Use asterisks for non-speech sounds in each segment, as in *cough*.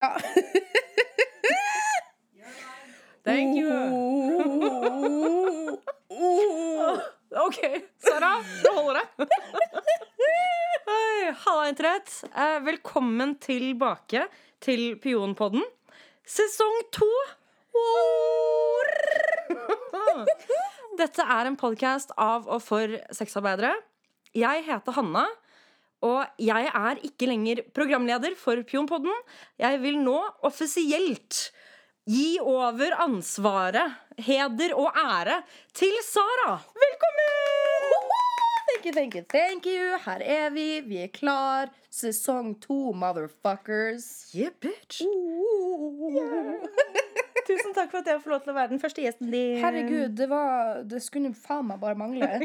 Ja. *laughs* Thank you. *laughs* OK, Sara. Nå holder det. *laughs* Halla, Internett. Eh, Velkommen tilbake til Pionpodden. Sesong to. Dette er en podkast av og for sexarbeidere. Jeg heter Hanna. Og jeg er ikke lenger programleder for Pionpodden. Jeg vil nå offisielt gi over ansvaret, heder og ære til Sara. Velkommen! Thank you, thank you, thank you. Her er vi. Vi er klar. Sesong to, motherfuckers. Yeah, bitch. Tusen takk for at jeg får lov til å være den første gjesten din. Herregud, det var Det skulle faen meg bare mangle. *laughs*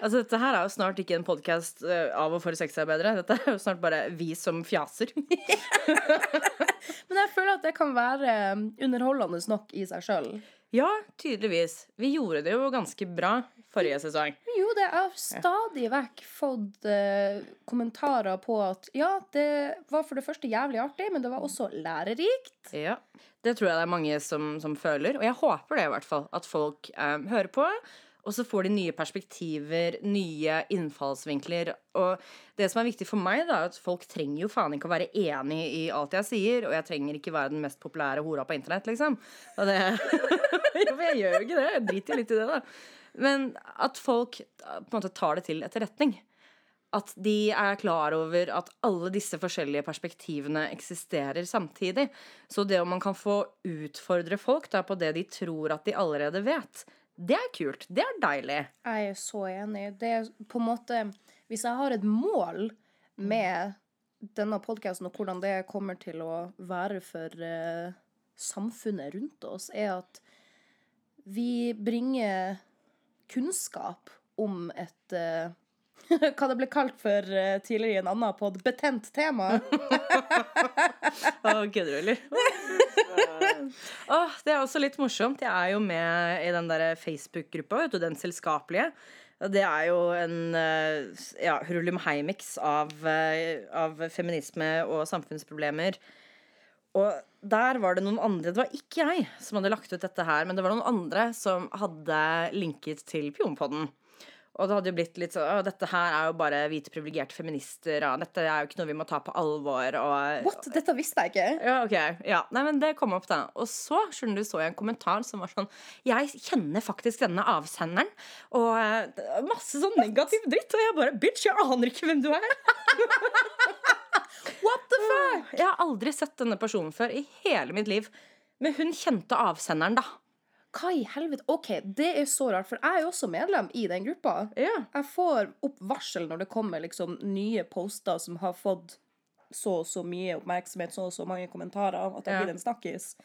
Altså, dette her er jo snart ikke en podkast av og for sexarbeidere. Dette er jo snart bare vi som fjaser. *laughs* Men jeg føler at det kan være underholdende nok i seg sjøl. Ja, tydeligvis. Vi gjorde det jo ganske bra forrige sesong. Jo, det har stadig vekk fått eh, kommentarer på at ja, det var for det første jævlig artig, men det var også lærerikt. Ja, Det tror jeg det er mange som, som føler. Og jeg håper det i hvert fall. At folk eh, hører på. Og så får de nye perspektiver, nye innfallsvinkler. Og det som er viktig for meg, da, er at folk trenger jo faen ikke å være enig i alt jeg sier. Og jeg trenger ikke være den mest populære hora på internett, liksom. Og det *laughs* jeg gjør jo ikke det. Jeg driter jo litt i det, da. Men at folk eh, på en måte tar det til etterretning. At de er klar over at alle disse forskjellige perspektivene eksisterer samtidig. Så det om man kan få utfordre folk da på det de tror at de allerede vet, det er kult. Det er deilig. Jeg er så enig. Det er på en måte Hvis jeg har et mål med denne podkasten og hvordan det kommer til å være for uh, samfunnet rundt oss, er at vi bringer kunnskap om et uh, *laughs* hva det ble kalt for uh, tidligere i en annen pod, betent tema. *laughs* Å, kødder du, eller? Åh, det er også litt morsomt. Jeg er jo med i den der Facebook-gruppa, vet du, Den selskapelige. Det er jo en eh, ja, hurlumhei-miks av, av feminisme og samfunnsproblemer. Og der var det noen andre Det var ikke jeg som hadde lagt ut dette her, men det var noen andre som hadde linket til Pionpodden. Og det hadde jo blitt litt sånn Dette her er jo bare hvite privilegerte feminister. Og dette er jo ikke noe vi må ta på alvor. Og, What? Dette visste jeg ikke. ja, ok. Ja, nei, men det kom opp, da. Og så skjønner du, så jeg en kommentar som var sånn Jeg kjenner faktisk denne avsenderen. Og er masse sånn negativ dritt. Og jeg bare Bitch, jeg aner ikke hvem du er. *laughs* What the fuck? Jeg har aldri sett denne personen før i hele mitt liv. Men hun kjente avsenderen, da. Hva i helvete? OK, det er så rart, for jeg er jo også medlem i den gruppa. Ja. Jeg får opp varsel når det kommer liksom nye poster som har fått så og så mye oppmerksomhet, så og så mange kommentarer, at det Ja. blir en snakkis.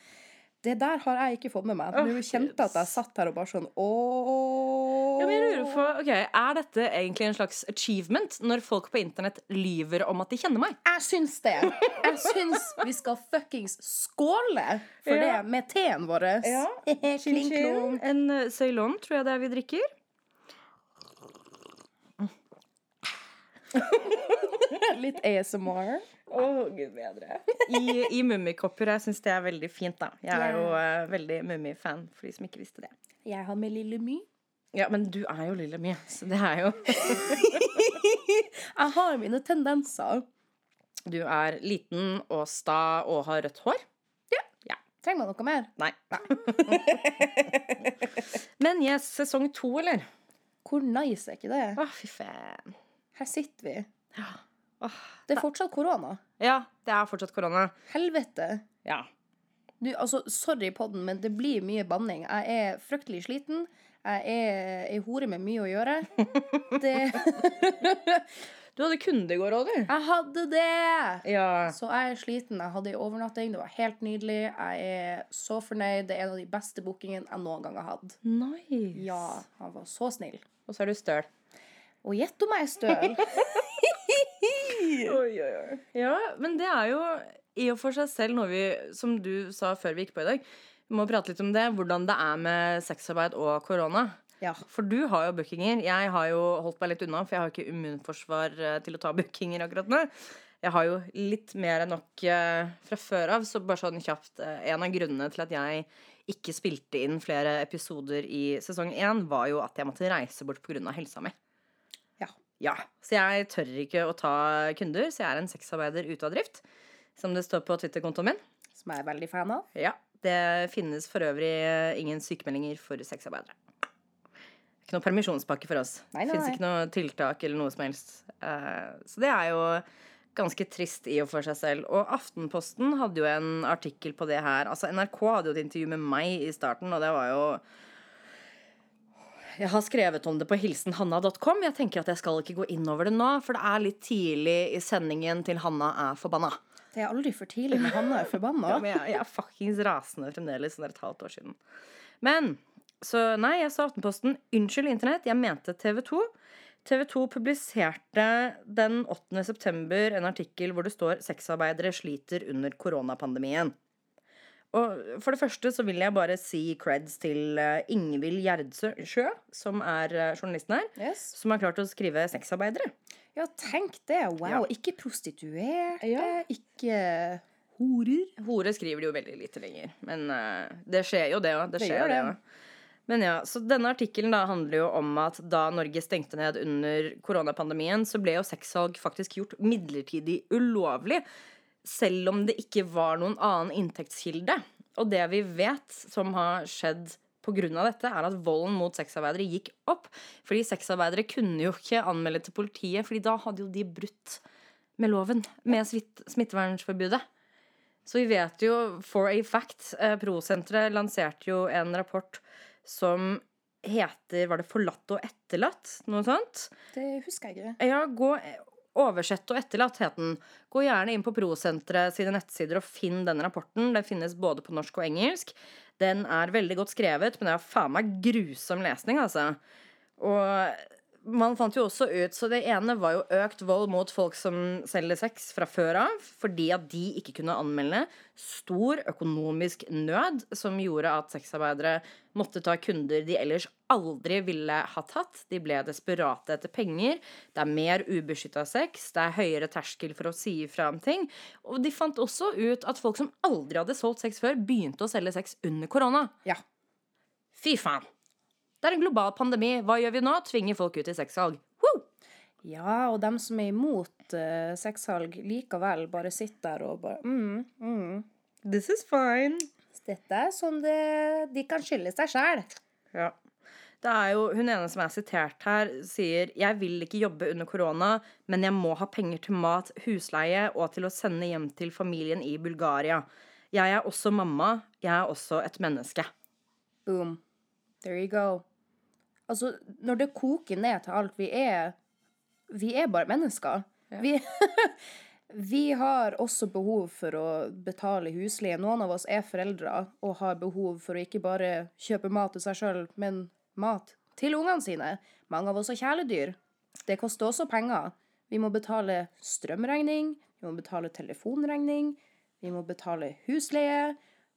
Det der har jeg ikke fått med meg. Nå Åh, kjente jeg at jeg satt her og bare sånn ååå. Ja, men jeg lurer på, ok, Er dette egentlig en slags achievement når folk på internett lyver om at de kjenner meg? Jeg syns det. Jeg syns vi skal fuckings skåle for Ja. det med teen vår. Ja. *laughs* Kling, klong. En uh, Ceylon tror jeg det er vi drikker. *laughs* *laughs* Litt ASMR. Å, gud bedre. I, i mummikopper. Jeg syns det er veldig fint, da. Jeg er jo uh, veldig mummifan, for de som ikke visste det. Jeg har med Lille My. Ja, men du er jo lille My, så det er jo *laughs* Jeg har mine tendenser. Du er liten og sta og har rødt hår. Ja. Trenger man noe mer? Nei. *laughs* Men yes, sesong to, eller? Hvor nice er ikke det? Å, fy faen. Her sitter vi. Åh, Det er fortsatt korona. Ja, det er fortsatt korona. Helvete. Ja. Du, altså, sorry podden, men det blir mye banning. Jeg er fryktelig sliten. Jeg er ei hore med mye å gjøre. *laughs* Det Du hadde kunde i går du. Jeg hadde det! Ja. Så jeg er sliten. Jeg hadde ei overnatting. Det var helt nydelig. Jeg er så fornøyd. Det er en av de beste bookingene jeg noen gang har hatt. Nice. Ja, han var så snill. Og så er du støl. Og gjett om jeg er støl. *laughs* Oi, oi, oi. Ja, men det er jo i og for seg selv noe vi, som du sa før vi gikk på i dag, vi må prate litt om det, hvordan det er med sexarbeid og korona. Ja. For du har jo bookinger. Jeg har jo holdt meg litt unna, for jeg har ikke immunforsvar eh, til å ta bookinger akkurat nå. Jeg har jo litt mer enn nok eh, fra før av, så bare sånn kjapt eh, En av grunnene til at jeg ikke spilte inn flere episoder i sesong én, var jo at jeg måtte reise bort pga. helsa mi. Ja. Så jeg tør ikke å ta kunder, så jeg er en sexarbeider ute av drift. Som det står på Twitter-kontoen min. Som jeg er veldig fan av. Ja, Det finnes for øvrig eh, ingen sykemeldinger for sexarbeidere. Ikke noe permisjonspakke for oss. Nei, nei, Fins nei. ikke noe tiltak eller noe som helst. Eh, så det er jo ganske trist i og for seg selv. Og Aftenposten hadde jo en artikkel på det her. Altså NRK hadde jo et intervju med meg i starten, og det var jo Jeg har skrevet om det på hilsenhanna.com. Jeg tenker at jeg skal ikke gå inn over det nå, for det er litt tidlig i sendingen til Hanna er forbanna. Det er aldri for tidlig når Hanna er forbanna. *laughs* Ja, men jeg, jeg er fuckings rasende fremdeles, sånn et halvt år siden. Men så nei, jeg sa Aftenposten. Unnskyld, Internett. Jeg mente TV 2. TV 2 publiserte den 8. september en artikkel hvor det står 'Sexarbeidere sliter under koronapandemien'. Og For det første så vil jeg bare si creds til eh, Ingvild Gjerdsjø, som er eh, journalisten her, Yes. som har klart å skrive 'sexarbeidere'. Ja, tenk det. Wow. Ja. Ikke prostituerte, Ja. ikke horer. Hore skriver de jo veldig lite lenger. Men uh, det skjer jo, det òg. Det Det skjer det det. Men ja, så denne artikkelen da handler jo om at da Norge stengte ned under koronapandemien, så ble jo sexsalg faktisk gjort midlertidig ulovlig. Selv om det ikke var noen annen inntektskilde. Og det vi vet som har skjedd pga. dette, er at volden mot sexarbeidere gikk opp. Fordi sexarbeidere kunne jo ikke anmelde til politiet, Fordi da hadde jo de brutt med loven, med smitt smittevernforbudet. Så vi vet jo for a fact eh, Prosenteret lanserte jo en rapport som heter Var det 'Forlatt og etterlatt'? Noe sånt? Det husker jeg ikke. Ja, gå Oversett og etterlatt het den. Gå gjerne inn på Prosenteret sine nettsider og finn den rapporten. Den finnes både på norsk og engelsk. Den er veldig godt skrevet, men det er faen meg grusom lesning, altså. Og man fant jo også ut Så det ene var jo økt vold mot folk som selger sex fra før av, fordi at de ikke kunne anmelde. Stor økonomisk nød som gjorde at sexarbeidere måtte ta kunder de ellers aldri ville ha tatt. De ble desperate etter penger. Det er mer ubeskytta sex. Det er høyere terskel for å si ifra om ting. Og de fant også ut at folk som aldri hadde solgt sex før, begynte å selge sex under korona. Ja. Fy faen. Det er en global pandemi. Hva gjør vi nå? Tvinger folk ut i sexsalg. Woo! Ja, og dem som er imot uh, sexsalg, likevel bare sitter der og bare mm, mm. This is fine. Dette er sånn det, de kan skylde seg sjæl. Ja. Det er jo, Hun ene som er sitert her, sier Jeg vil ikke jobbe under korona, men jeg må ha penger til mat, husleie og til å sende hjem til familien i Bulgaria. Jeg er også mamma. Jeg er også et menneske. Boom. There you go. Altså, når det koker ned til alt vi er Vi er bare mennesker. Vi, *laughs* vi har også behov for å betale husleie. Noen av oss er foreldre og har behov for å ikke bare kjøpe mat til seg sjøl, men mat til ungene sine. Mange av oss har kjæledyr. Det koster også penger. Vi må betale strømregning, vi må betale telefonregning, vi må betale husleie,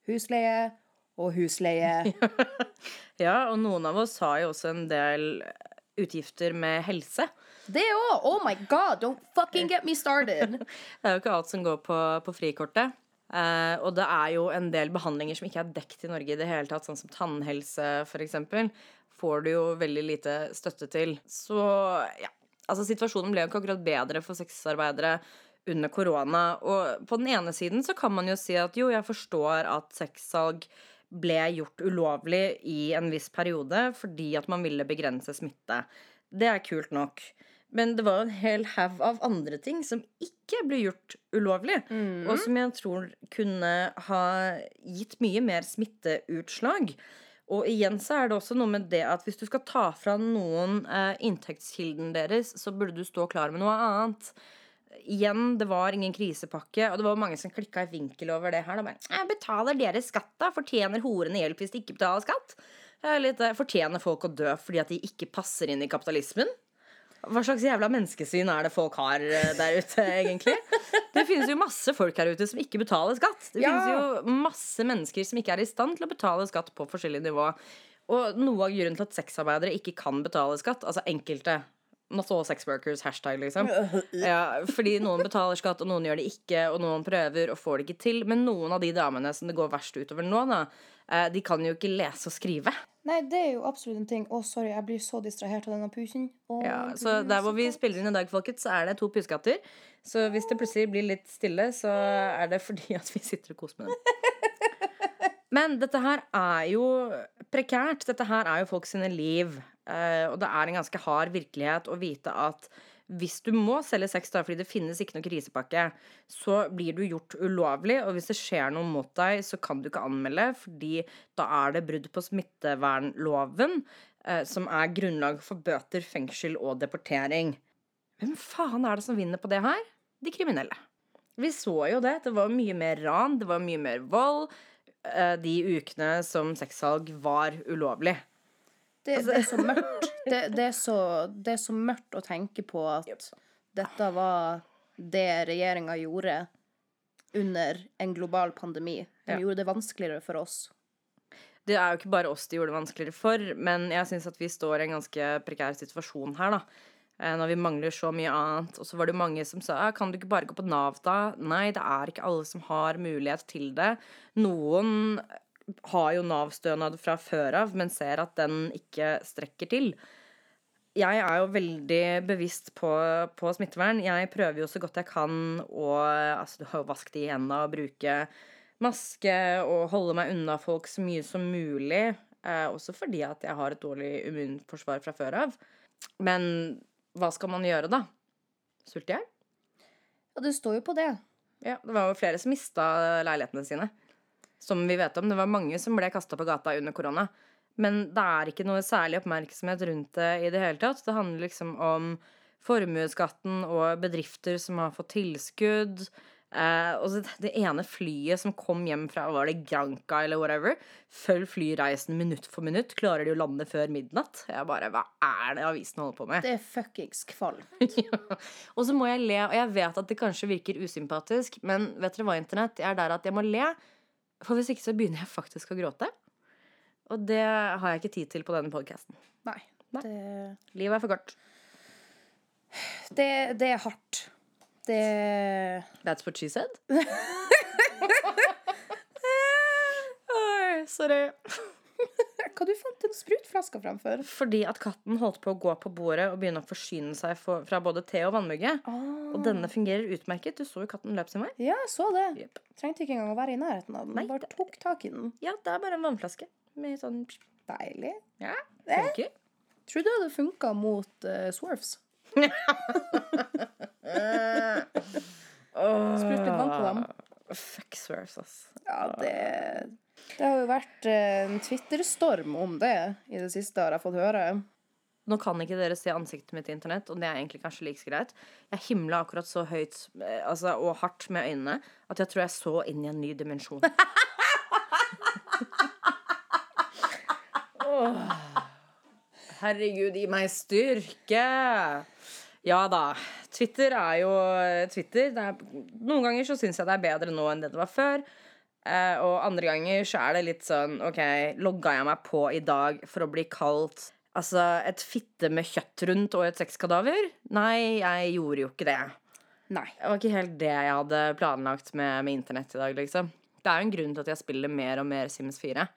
husleie og husleie. *laughs* Ja, og noen av oss har jo også en del utgifter med helse. Det òg! Oh my god, don't fucking get me started! *laughs* Det er jo ikke alt som går på, på frikortet. Uh, og det er jo en del behandlinger som ikke er dekt i Norge i det hele tatt, sånn som tannhelse f.eks. Får du jo veldig lite støtte til. Så ja, altså situasjonen ble jo ikke akkurat bedre for sexarbeidere under korona. Og på den ene siden så kan man jo si at jo, jeg forstår at sexsalg ble gjort ulovlig i en viss periode fordi at man ville begrense smitte. Det er kult nok. Men det var en hel haug av andre ting som ikke ble gjort ulovlig. Og som jeg tror kunne ha gitt mye mer smitteutslag. Og igjen så er det også noe med det at hvis du skal ta fra noen eh, inntektskilden deres, så burde du stå klar med noe annet. Igjen, det var ingen krisepakke, og det var mange som klikka i vinkel over det her. Da bare, «Eh, betaler dere skatt, da? Fortjener horene hjelp hvis de ikke betaler skatt? Litt, eh, Fortjener folk å dø fordi at de ikke passer inn i kapitalismen? Hva slags jævla menneskesyn er det folk har eh, der ute, *laughs* egentlig? Det finnes jo masse folk her ute som ikke betaler skatt. Det Ja. finnes jo masse mennesker som ikke er i stand til å betale skatt på forskjellig nivå. Og noe av grunnen til at sexarbeidere ikke kan betale skatt, altså enkelte Not all sex workers, hashtag, liksom. *laughs* Ja, fordi noen betaler skatt, og noen gjør det ikke, og noen prøver og får det ikke til. Men noen av de damene som det går verst utover nå, da, eh, de kan jo ikke lese og skrive. Nei, det er jo absolutt en ting. Å, sorry, jeg blir så distrahert av denne pusen. Oh, Ja, så der hvor vi spiller inn i dag, folkets, så er det to pusekatter. Så hvis det plutselig blir litt stille, så er det fordi at vi sitter og koser med dem. *laughs* Men dette her er jo prekært. Dette her er jo folk sine liv. Uh, og det er en ganske hard virkelighet å vite at hvis du må selge sex da, fordi det finnes ikke noe krisepakke, så blir du gjort ulovlig. Og hvis det skjer noe mot deg, så kan du ikke anmelde, fordi da er det brudd på smittevernloven, eh, som er grunnlag for bøter, fengsel og deportering. Hvem faen er det som vinner på det her? De kriminelle. Vi så jo det. Det var mye mer ran, det var mye mer vold. Eh, De ukene som sexsalg var ulovlig. Det, det er så mørkt. Det, det, er så, det er så mørkt å tenke på at dette var det regjeringa gjorde under en global pandemi. De Ja. gjorde det vanskeligere for oss. Det er jo ikke bare oss de gjorde det vanskeligere for, men jeg syns at vi står i en ganske prekær situasjon her, da. Eh, Når vi mangler så mye annet. Og så var det mange som sa "Ah, kan du ikke bare gå på Nav, da? Nei, det er ikke alle som har mulighet til det. Noen har jo Nav-stønad fra før av, men ser at den ikke strekker til. Jeg er jo veldig bevisst på, på smittevern. Jeg prøver jo så godt jeg kan å altså, vaske de hendene og bruke maske og holde meg unna folk så mye som mulig. Eh, også fordi at jeg har et dårlig immunforsvar fra før av. Men hva skal man gjøre, da? Sulte i hjel? Ja, det står jo på det. Ja, det var jo flere som mista leilighetene sine. Som vi vet om. Det var mange som ble kasta på gata under korona. Men det er ikke noe særlig oppmerksomhet rundt det i det hele tatt. Det handler liksom om formuesskatten og bedrifter som har fått tilskudd. Eh, og så det ene flyet som kom hjem fra var det Granca eller whatever. Følg flyreisen minutt for minutt. Klarer de å lande før midnatt? Jeg bare, Hva er det avisen holder på med? Det er fuckings kvalmt. *laughs* Ja. Og så må jeg le, og jeg vet at det kanskje virker usympatisk, men vet dere hva, Internett? Jeg er der at jeg må le, for hvis ikke så begynner jeg faktisk å gråte. Og det har jeg ikke tid til på denne podkasten. Nei. Nei. Det, Livet er for kort. det, det er hardt. Det That's what she said. *laughs* Sorry. Hva du fant den sprutflaska framfor? Fordi at katten holdt på å gå på bordet og begynne å forsyne seg for, fra både te og vannmugge. Og denne fungerer utmerket. Du så jo katten løp sin vei. Ja, jeg så det. Yep. Trengte ikke engang å være i nærheten av den. Nei, Bare tok tak i den. Ja, det er bare en vannflaske med sånn Deilig. Ja, Eh? Tror du det hadde funka mot uh, swerves? Sprut litt vann på dem. *laughs* Fuck swears, ass. Ja, det Det har jo vært eh, en Twitter-storm om det i det siste, har jeg fått høre. Nå kan ikke dere se ansiktet mitt i internett, og det er egentlig kanskje like greit. Jeg himla akkurat så høyt eh, altså, og hardt med øynene at jeg tror jeg så inn i en ny dimensjon. *laughs* *laughs* Åh. Herregud, gi meg styrke! Ja da. Twitter er jo Twitter. Er, noen ganger så syns jeg det er bedre nå enn det det var før. Eh, og andre ganger så er det litt sånn OK, logga jeg meg på i dag for å bli kalt Altså et fitte med kjøtt rundt og et sexkadaver? Nei, jeg gjorde jo ikke det. Nei. Det var ikke helt det jeg hadde planlagt med, med internett i dag, liksom. Det er jo en grunn til at jeg spiller mer og mer Sims 4.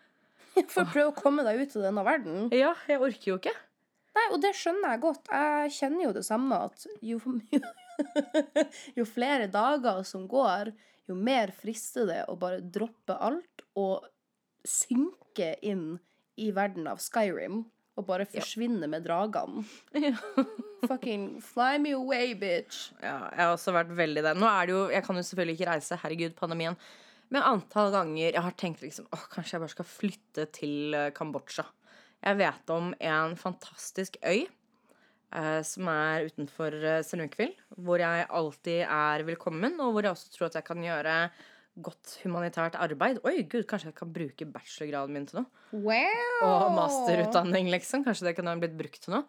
*laughs* For å prøve å komme deg ut av denne verden. Ja, jeg orker jo ikke. Nei, og det skjønner jeg godt. Jeg kjenner jo det samme at jo, *laughs* jo flere dager som går, jo mer frister det å bare droppe alt og synke inn i verden av Skyrim og bare forsvinne med dragene. *laughs* Ja. Fucking fly me away, bitch. Ja, jeg har også vært veldig det Nå er det jo, Jeg kan jo selvfølgelig ikke reise, herregud, pandemien. Men antall ganger jeg har tenkt liksom åh, kanskje jeg bare skal flytte til eh, Kambodsja. Jeg vet om en fantastisk øy eh, som er utenfor uh, Senunkvil. Hvor jeg alltid er velkommen, og hvor jeg også tror at jeg kan gjøre godt humanitært arbeid. Oi, gud, kanskje jeg kan bruke bachelorgraden min til noe. Wow! Og masterutdanning, liksom. Kanskje det kunne ha blitt brukt til noe.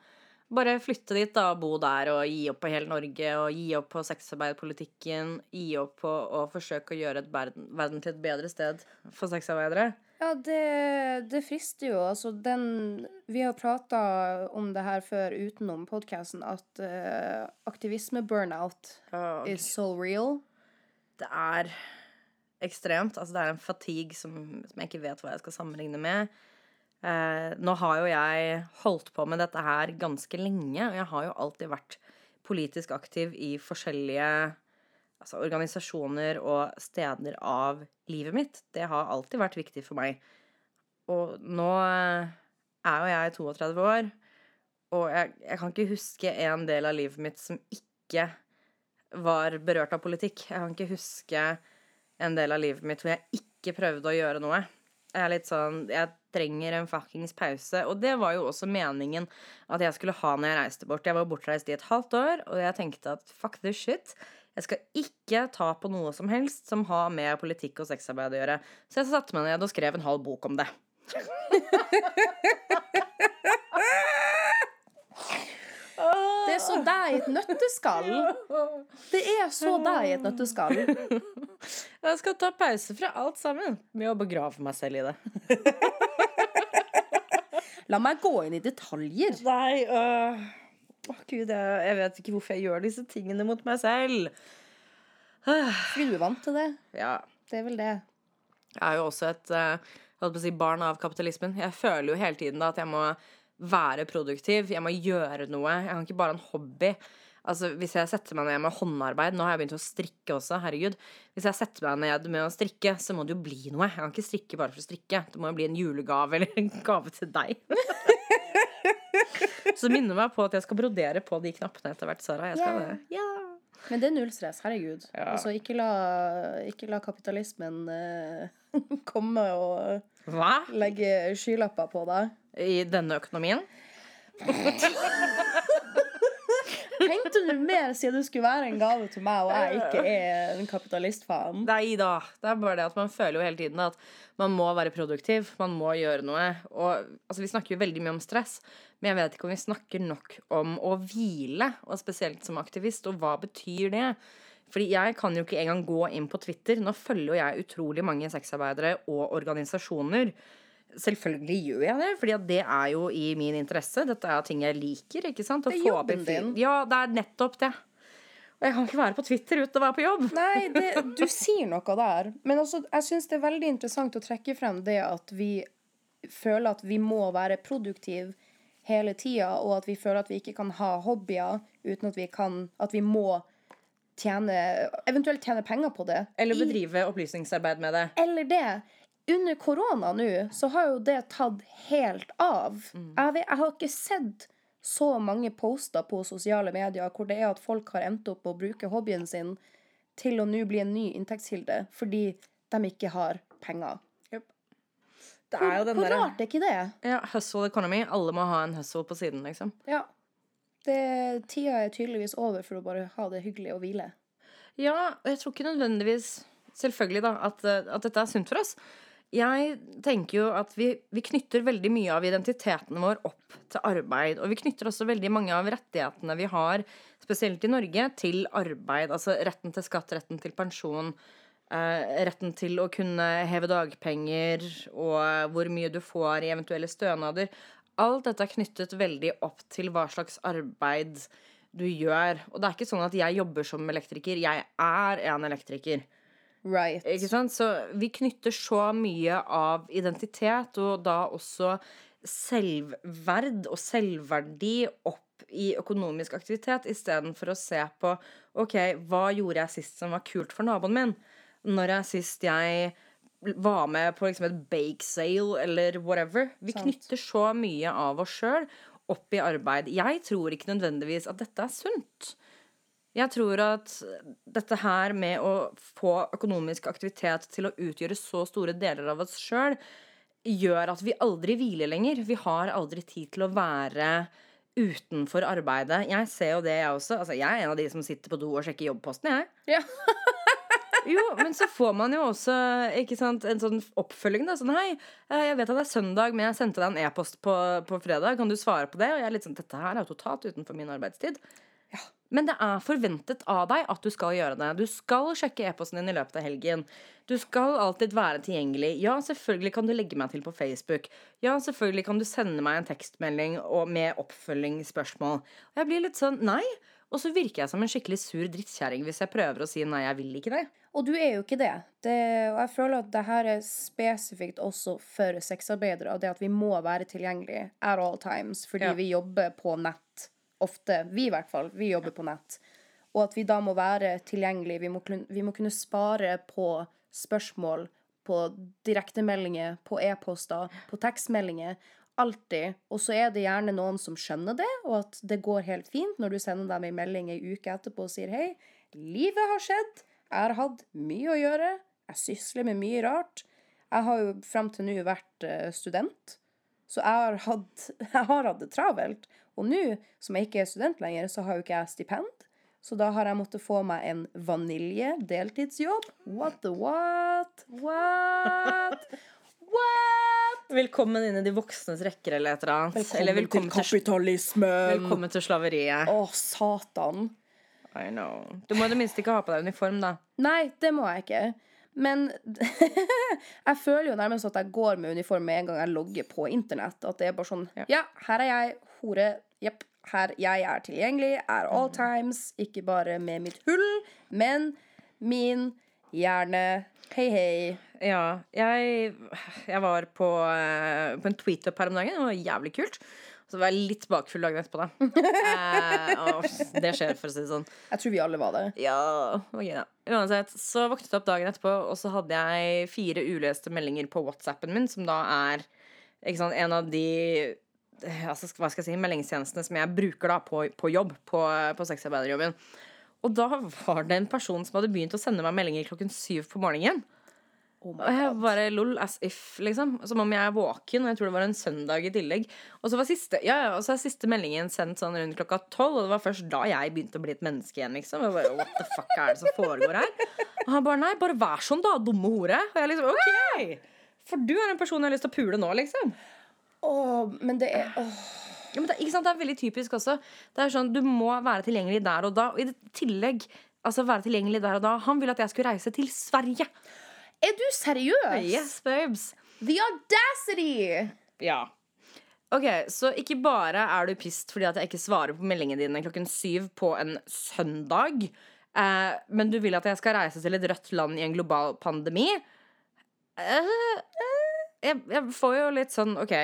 Bare flytte dit da, bo der og gi opp på hele Norge og gi opp på sexarbeiderpolitikken. Gi opp på å forsøke å gjøre verden, verden til et bedre sted for sexarbeidere. Ja, det, det frister jo. Altså, den Vi har prata om det her før utenom podkasten, at uh, aktivisme-burnout okay. is so real. det er ekstremt. Altså, det er en fatigue som, som jeg ikke vet hva jeg skal sammenligne med. Eh, nå har jo jeg holdt på med dette her ganske lenge, og jeg har jo alltid vært politisk aktiv i forskjellige altså, organisasjoner og steder av livet mitt. Det har alltid vært viktig for meg. Og nå eh, er jo jeg 32 år, og jeg, jeg kan ikke huske en del av livet mitt som ikke var berørt av politikk. Jeg kan ikke huske en del av livet mitt hvor jeg ikke prøvde å gjøre noe. Jeg er litt sånn Jeg trenger en fuckings pause. Og det var jo også meningen at jeg skulle ha når jeg reiste bort. Jeg var bortreist i et halvt år, og jeg tenkte at fuck this shit. Jeg skal ikke ta på noe som helst som har med politikk og sexarbeid å gjøre. Så jeg satte meg ned og skrev en halv bok om det. *laughs* Det er så deg i et nøtteskall. Det er så deg i et nøtteskall. *laughs* Jeg skal ta pause fra alt sammen med å begrave meg selv i det. *laughs* La meg gå inn i detaljer. Nei, øh. Å, gud, jeg, jeg vet ikke hvorfor jeg gjør disse tingene mot meg selv. Fordi du er vant til det. Ja, Det er vel det. jeg er jo også et øh, si, barn av kapitalismen. Jeg føler jo hele tiden da at jeg må være produktiv. Jeg må gjøre noe. Jeg kan ikke bare ha en hobby. Altså, Hvis jeg setter meg ned med håndarbeid Nå har jeg begynt å strikke også. herregud Hvis jeg setter meg ned med å strikke, så må det jo bli noe. Jeg kan ikke strikke bare for å strikke. Det må jo bli en julegave eller en gave til deg. *laughs* så minner meg på at jeg skal brodere på de knappene etter hvert, Sara. Jeg skal Yeah. det. Yeah. Men det er null stress. Herregud. Ja. Altså, ikke la, ikke la kapitalismen uh, *laughs* komme og Hva? legge skylapper på deg. I denne økonomien? *laughs* Tenkte du mer siden du skulle være en gave til meg, og jeg ikke er en kapitalistfan? Nei da. Det er bare det at man føler jo hele tiden at man må være produktiv. Man må gjøre noe. Og altså, vi snakker jo veldig mye om stress, men jeg vet ikke om vi snakker nok om å hvile, og spesielt som aktivist. Og hva betyr det? Fordi jeg kan jo ikke engang gå inn på Twitter. Nå følger jo jeg utrolig mange sexarbeidere og organisasjoner. Selvfølgelig gjør jeg det, fordi det er jo i min interesse. Dette er ting jeg liker. ikke sant? Å Det er jobben en din. Ja, det er nettopp det. Og jeg kan ikke være på Twitter uten å være på jobb. Nei, *laughs* det, du sier noe der. Men også, jeg syns det er veldig interessant å trekke frem det at vi føler at vi må være produktive hele tida, og at vi føler at vi ikke kan ha hobbyer uten at vi kan At vi må tjene Eventuelt tjene penger på det. Eller I- bedrive opplysningsarbeid med det. Eller det. Under korona nå, så har jo det tatt helt av. Jeg, vet, jeg har ikke sett så mange poster på sosiale medier hvor det er at folk har endt opp å bruke hobbyen sin til å nå bli en ny inntektskilde fordi de ikke har penger. Det er jo den Hvor rart er ikke det? ja, hustle economy. Alle må ha en hustle på siden, liksom. Ja. Det, tida er tydeligvis over for å bare ha det hyggelig og hvile. Ja, og jeg tror ikke nødvendigvis Selvfølgelig, da, at, at dette er sunt for oss. Jeg tenker jo at vi, vi knytter veldig mye av identiteten vår opp til arbeid. Og vi knytter også veldig mange av rettighetene vi har, spesielt i Norge, til arbeid. Altså retten til skatt, retten til pensjon, eh, retten til å kunne heve dagpenger, og hvor mye du får i eventuelle stønader. Alt dette er knyttet veldig opp til hva slags arbeid du gjør. Og det er ikke sånn at jeg jobber som elektriker. Jeg er en elektriker. Right. Ikke sant? Så vi knytter så mye av identitet, og da også selvverd og selvverdi opp i økonomisk aktivitet, istedenfor å se på OK, hva gjorde jeg sist som var kult for naboen min? Når jeg sist jeg var med på liksom et bake sale eller whatever. Vi Sant. knytter så mye av oss sjøl opp i arbeid. Jeg tror ikke nødvendigvis at dette er sunt. Jeg tror at dette her med å få økonomisk aktivitet til å utgjøre så store deler av oss sjøl, gjør at vi aldri hviler lenger. Vi har aldri tid til å være utenfor arbeidet. Jeg ser jo det, jeg også. Altså, jeg er en av de som sitter på do og sjekker jobbposten, jeg. Ja. *laughs* Jo, men så får man jo også ikke sant, en sånn oppfølging. da Sånn hei, eh, jeg vet at det er søndag, men jeg sendte deg en e-post på, på fredag. Kan du svare på det? Og jeg er litt sånn Dette her er jo totalt utenfor min arbeidstid. Men det er forventet av deg at du skal gjøre det. Du skal sjekke e-posten din i løpet av helgen. Du skal alltid være tilgjengelig. Ja, selvfølgelig kan du legge meg til på Facebook. Ja, selvfølgelig kan du sende meg en tekstmelding med oppfølgingsspørsmål. Og jeg blir litt sånn nei. Og så virker jeg som en skikkelig sur drittkjerring hvis jeg prøver å si nei, jeg vil ikke det. Og du er jo ikke det. det og jeg føler at det her er spesifikt også for sexarbeidere. Det at vi må være tilgjengelige at all times fordi Ja. vi jobber på nett. Ofte. Vi i hvert fall. Vi jobber på nett. Og at vi da må være tilgjengelige. Vi må, vi må kunne spare på spørsmål, på direktemeldinger, på e-poster, på tekstmeldinger. Alltid. Og så er det gjerne noen som skjønner det, og at det går helt fint når du sender dem en melding ei uke etterpå og sier hei, livet har skjedd, jeg har hatt mye å gjøre, jeg sysler med mye rart. Jeg har jo frem til nå vært eh, student, så jeg har, hatt, *laughs* jeg har hatt det travelt. Og nå, som jeg ikke er student lenger, så har jo ikke jeg stipend. Så da har jeg måttet få meg en vanilje deltidsjobb. What the what? What? What? Velkommen inn i de voksnes rekker eller et eller annet. eller velkommen til, kapitalismen. velkommen til slaveriet. Å, satan. I know. Du må i det minste ikke ha på deg uniform, da. Nei, det må jeg ikke. Men *laughs* jeg føler jo nærmest at jeg går med uniform med en gang jeg logger på internett. At det er bare sånn Ja. Ja, her er jeg, hore. Jepp. Her jeg er tilgjengelig at all Mm. times. Ikke bare med mitt hull, men min hjerne. Hei, hei. Ja, jeg, jeg var på, eh, på en tweetup her om dagen. Det var jævlig kult. Så var jeg litt bakfull dagen etterpå, da. *laughs* Eh, og det skjer, for å si det sånn. Jeg tror vi alle var det. Ja, gøy, da. Uansett, så våknet jeg opp dagen etterpå, og så hadde jeg fire uleste meldinger på WhatsAppen min, som da er sant, en av de altså, hva skal jeg si, meldingstjenestene som jeg bruker da på, på jobb, på, på sexarbeiderjobben. Og da var det en person som hadde begynt å sende meg meldinger klokken syv på morgenen. Oh Og jeg bare lol as if, liksom. Som om jeg er våken, og jeg tror det var en søndag i tillegg. Og så var siste, ja, ja, og så er siste meldingen sendt sånn rundt klokka tolv, og det var først da jeg begynte å bli et menneske igjen, liksom. Og jeg bare, What the fuck er det som foregår her? Og han bare nei, bare vær sånn, da, dumme hore. Og jeg liksom OK! For du er en person jeg har lyst til å pule nå, liksom. Åh, men det er åh. Ja, men det, ikke sant? det er veldig typisk også. Det er sånn, Du må være tilgjengelig der og da. Og i tillegg altså være tilgjengelig der og da Han ville at jeg skulle reise til Sverige. Er du seriøs? Yes, babes. The audacity! Ja. Ok, Så ikke bare er du pissed fordi at jeg ikke svarer på meldingene dine klokken syv på en søndag, eh, men du vil at jeg skal reise til et rødt land i en global pandemi. Eh, jeg, jeg får jo litt sånn OK,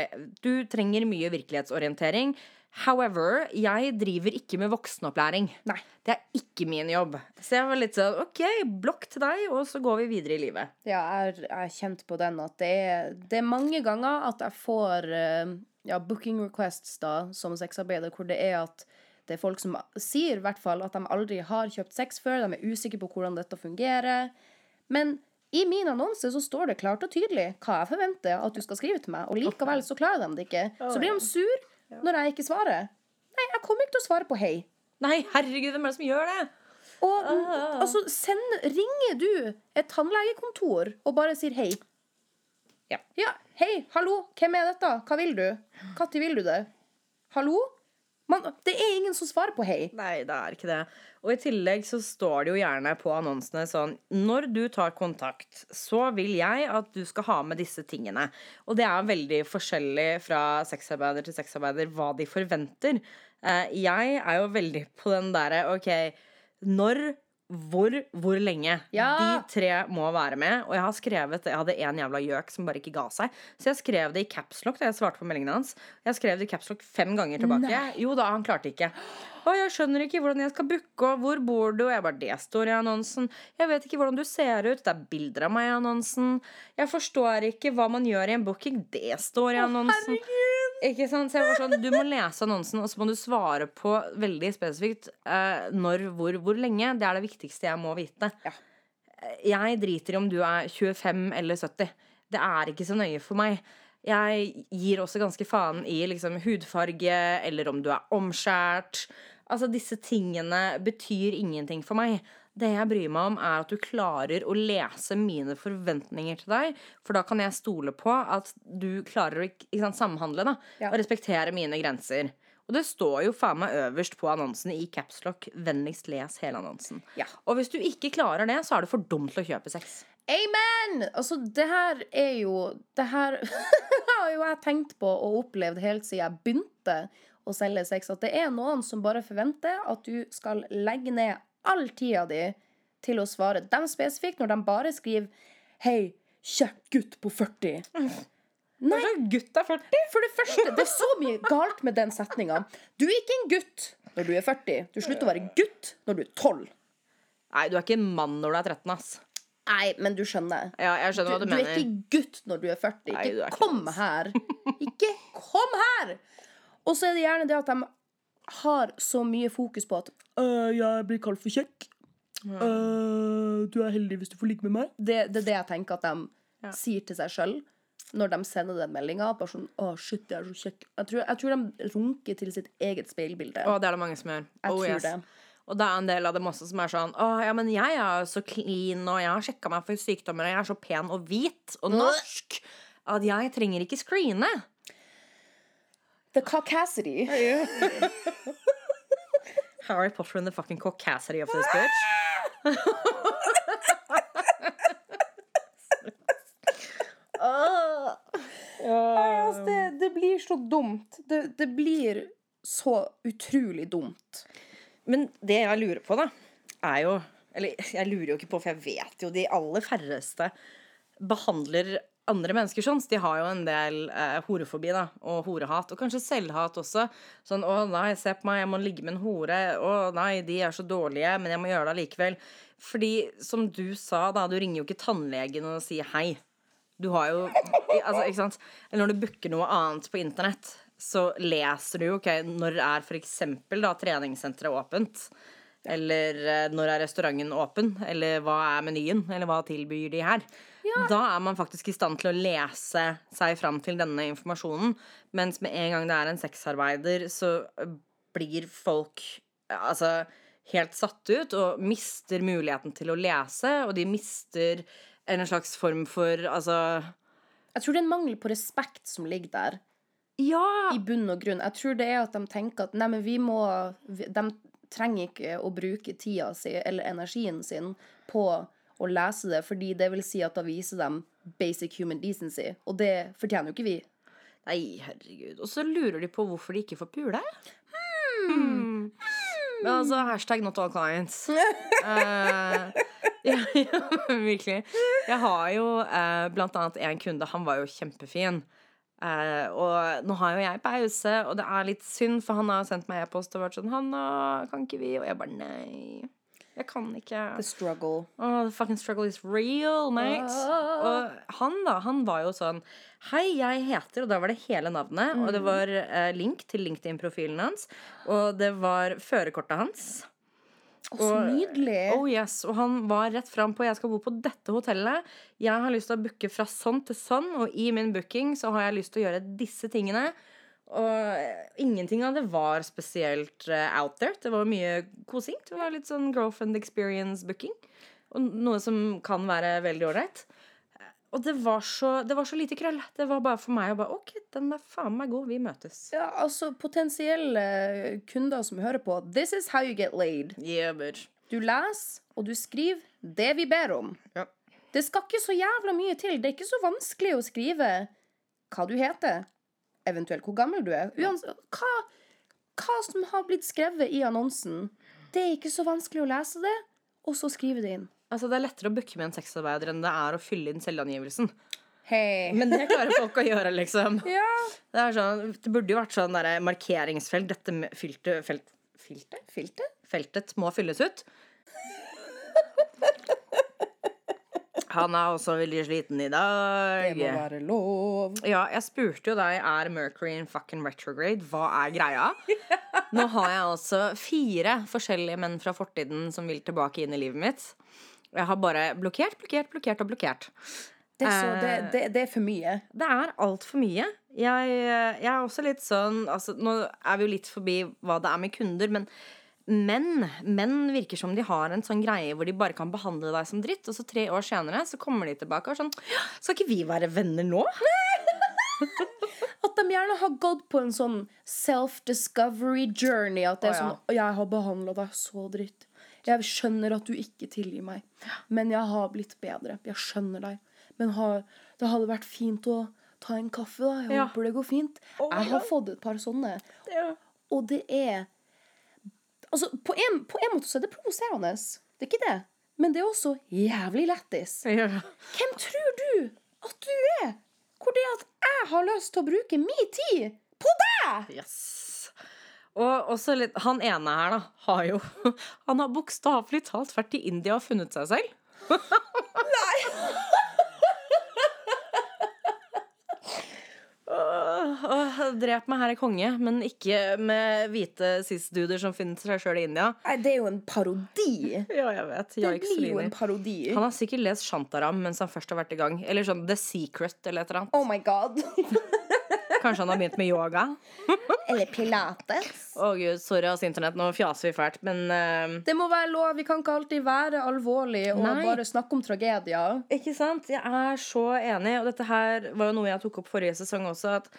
du trenger mye virkelighetsorientering. However, jeg driver ikke med voksenopplæring. Nei. Det er ikke min jobb. Så jeg var litt sånn OK, blokk til deg, og så går vi videre i livet. Ja, jeg er kjent på den at det er, det er mange ganger at jeg får eh, ja, booking requests da, som sexarbeider, hvor det er at det er folk som sier i hvert fall at de aldri har kjøpt sex før, de er usikre på hvordan dette fungerer. Men i min annonse så står det klart og tydelig hva jeg forventer at du skal skrive til meg, og likevel så klarer de det ikke. Så blir de sur når jeg ikke svarer. Nei, jeg kommer ikke til å svare på hei. Nei, herregud, hvem er det som gjør det? Og ah. altså, send, ringer du et tannlegekontor og bare sier hei? Ja. Ja, hei, hallo, hvem er dette? Hva vil du? Når vil du det? Hallo? Man, det er ingen som svarer på hei. Nei, det er ikke det. Og i tillegg så står det jo gjerne på annonsene sånn Når du tar kontakt, så vil jeg at du skal ha med disse tingene. Og det er veldig forskjellig fra sexarbeider til sexarbeider hva de forventer. Eh, jeg er jo veldig på den derre OK, når hvor, hvor lenge? Ja. De tre må være med. Og jeg har skrevet Jeg hadde en jævla gjøk som bare ikke ga seg. Så jeg skrev det i capslock da jeg svarte på meldingen hans. Jeg skrev det i capslock fem ganger tilbake. Nei. Jo da, han klarte ikke. Å, jeg skjønner ikke hvordan jeg skal booke, og hvor bor du? Og jeg bare, det står i annonsen. Jeg vet ikke hvordan du ser ut. Det er bilder av meg i annonsen. Jeg forstår ikke hva man gjør i en booking. Det står i annonsen. Ikke sant? Så jeg var sånn, Du må lese annonsen, og så må du svare på veldig spesifikt eh, når, hvor, hvor lenge. Det er det viktigste jeg må vite. Ja. Jeg driter i om du er 25 eller 70. Det er ikke så nøye for meg. Jeg gir også ganske faen i liksom, hudfarge, eller om du er omskjært. Altså, disse tingene betyr ingenting for meg. Det jeg bryr meg om, er at du klarer å lese mine forventninger til deg. For da kan jeg stole på at du klarer å ikke sant, samhandle da, Ja. og respektere mine grenser. Og det står jo faen meg øverst på annonsen i capslock 'Vennligst les hele annonsen'. Ja. Og hvis du ikke klarer det, så er du for dum til å kjøpe sex. Amen! Altså, det her er jo Det her *laughs* har jo jeg tenkt på og opplevd helt siden jeg begynte å selge sex, at det er noen som bare forventer at du skal legge ned all tida di til å svare dem spesifikt, når de bare skriver 'Hei, kjekk gutt på 40'. Nei. Gutt er 40? For det første, det er så mye galt med den setninga. Du er ikke en gutt når du er 40. Du slutter å være gutt når du er 12. Nei, du er ikke en mann når du er 13, ass. Nei, men du skjønner. Ja, jeg skjønner hva Du, du, du er mener. ikke gutt når du er 40. Nei, Ikke du er ikke kom ass. her. Ikke kom her! Og så er det gjerne det at de har så mye fokus på at «Øh, jeg blir kalt for kjekk. Øh, du er heldig hvis du får ligge med meg. Det, det er det jeg tenker at de Ja. sier til seg sjøl når de sender den meldinga. Bare sånn 'Å, shit, jeg er så kjekk'. Jeg tror, jeg tror de runker til sitt eget speilbilde. Å, det er det mange som gjør. Jeg Oh, tror yes. det. Og det er en del av dem også som er sånn Å, ja, men jeg er så clean, og jeg har sjekka meg for sykdommer, og jeg er så pen og hvit og norsk at jeg trenger ikke screene. The caucasity. *laughs* Harry Potter and the fucking caucasity of this bitch. *laughs* Nei, altså, det, det blir så dumt. Det, det blir så utrolig dumt. Men det jeg lurer på, da, er jo Eller jeg lurer jo ikke på, for jeg vet jo de aller færreste behandler andre mennesker sånn. De har jo en del eh, horefobi da, og horehat, og kanskje selvhat også. Sånn 'Å nei, se på meg, jeg må ligge med en hore'. 'Å nei, de er så dårlige, men jeg må gjøre det allikevel'. Fordi, som du sa, da, du ringer jo ikke tannlegen og sier hei. Du har jo altså, ikke sant? Eller når du booker noe annet på internett, så leser du jo ok, når er f.eks. treningssenteret åpent? Eller eh, når er restauranten åpen? Eller hva er menyen? Eller hva tilbyr de her? Da er man faktisk i stand til å lese seg fram til denne informasjonen. Mens med en gang det er en sexarbeider, så blir folk altså helt satt ut og mister muligheten til å lese, og de mister en slags form for altså Jeg tror det er en mangel på respekt som ligger der. Ja! i bunn og grunn. Jeg tror det er at de tenker at nei, men vi må De trenger ikke å bruke tida si eller energien sin på å lese det, fordi det vil si at da viser dem basic human decency. Og det fortjener jo ikke vi. Nei, herregud. Og så lurer de på hvorfor de ikke får pule. Hmm. Men altså, hashtag not all clients. uh, *laughs* ja, *laughs* ja, virkelig. Jeg har jo uh, blant annet en kunde, han var jo kjempefin. Uh, og nå har jo jeg pause, og det er litt synd, for han har sendt meg e-post og vært sånn 'Hanna, kan ikke vi?' Og jeg bare nei. Jeg kan ikke. The struggle. Oh, the fucking struggle is real, mate. Oh. Og han da, han var jo sånn Hei, jeg heter Og da var det hele navnet. Og det var eh, link til LinkedIn-profilen hans. Og det var førerkortet hans. Å, så Og- nydelig. Oh yes, Og han var rett fram på jeg skal bo på dette hotellet. Jeg har lyst til å booke fra sånn til sånn, og i min booking så har jeg lyst til å gjøre disse tingene. Og ingenting av det var spesielt eh, out there. Det var mye kosing. Det var litt sånn girlfriend experience booking. Og noe som kan være veldig ålreit. Og det var, så, det var så lite krøll. Det var bare for meg å bare OK, den er faen meg god. Vi møtes. Ja, altså, potensielle kunder som hører på, this is how you get laid. Yeah, bitch. Du leser, og du skriver det vi ber om. Ja. Det skal ikke så jævla mye til. Det er ikke så vanskelig å skrive hva du heter, eventuelt hvor gammel du er. Uansett, hva, hva som har blitt skrevet i annonsen. Det er ikke så vanskelig å lese det, og så skrive det inn. Altså, det er lettere å booke med en sexarbeider enn det er å fylle inn selvangivelsen. Hei. Men det klarer folk å gjøre, liksom. *laughs* ja. Det, er sånn, det burde jo vært sånn der markeringsfelt. Dette med felt, filter? Filter? Feltet må fylles ut. *laughs* Han er også veldig sliten i dag. Det må være lov. Ja, jeg spurte jo deg er Mercury in fucking retrograde. Hva er greia? *laughs* Nå har jeg altså fire forskjellige menn fra fortiden som vil tilbake inn i livet mitt. Jeg har bare blokkert, blokkert, blokkert og blokkert. Det er, så, det, Eh, det, det er for mye. Det er altfor mye. Jeg, jeg er også litt sånn altså, Nå er vi jo litt forbi hva det er med kunder, men menn Menn virker som de har en sånn greie hvor de bare kan behandle deg som dritt, og så tre år senere så kommer de tilbake og sånn Skal ikke vi være venner nå? *laughs* At de gjerne har gått på en sånn self-discovery journey. At det er ja. sånn Jeg har behandla deg så dritt. Jeg skjønner at du ikke tilgir meg, men jeg har blitt bedre. Jeg skjønner deg. Men har, det hadde vært fint å ta en kaffe, da. Jeg Ja. håper det går fint. Oh jeg har fått et par sånne. Ja. Og det er Altså, på en, på en måte så er det provoserende. Det er ikke det. Men det er også jævlig lættis. Hvem tror du at du er? Hvor det er at jeg har lyst til å bruke min tid på deg? Yes. Og også litt, han ene her, da, har jo *laughs* Han har bokstavelig talt vært i India og funnet seg selv. *laughs* Åh, åh, Drep meg, herre konge, men ikke med hvite cis-duder som finner seg sjøl i India. Nei, det er jo en parodi. Ja, jeg vet. Det blir jo en parodi. Han har sikkert lest Shantaram mens han først har vært i gang. Eller sånn The Secret eller et eller annet. Oh my god. *laughs* Kanskje han har begynt med yoga. Eller pilates. Å gud, sorry ass, internett, nå fjaser vi fælt, men uh... Det må være lov. Vi kan ikke alltid være alvorlige og Nei. bare snakke om tragedier. Ikke sant? Jeg er så enig, og dette her var jo noe jeg tok opp forrige sesong også, at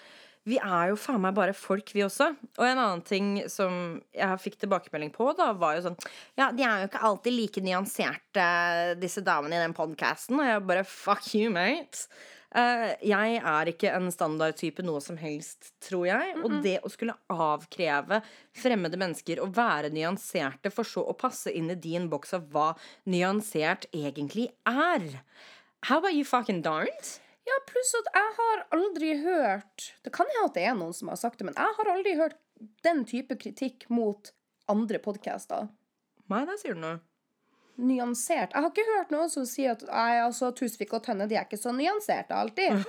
vi er jo faen meg bare folk, vi også. Og en annen ting som jeg fikk tilbakemelding på, da, var jo sånn Ja, de er jo ikke alltid like nyanserte, disse damene i den podkasten. Og jeg bare fuck you, mate. Eh, jeg er ikke en standardtype noe som helst, tror jeg. Og det å skulle avkreve fremmede mennesker å være nyanserte, for så å passe inn i din boks av hva nyansert egentlig er. How about you fucking darned? Ja, pluss at jeg har aldri hørt Det kan hende at det er noen som har sagt det, men jeg har aldri hørt den type kritikk mot andre podcaster. Nei, det sier du noe. Nyansert. Jeg har ikke hørt noen som sier at Nei, altså, Tusvik og Tønne de er ikke så nyanserte alltid.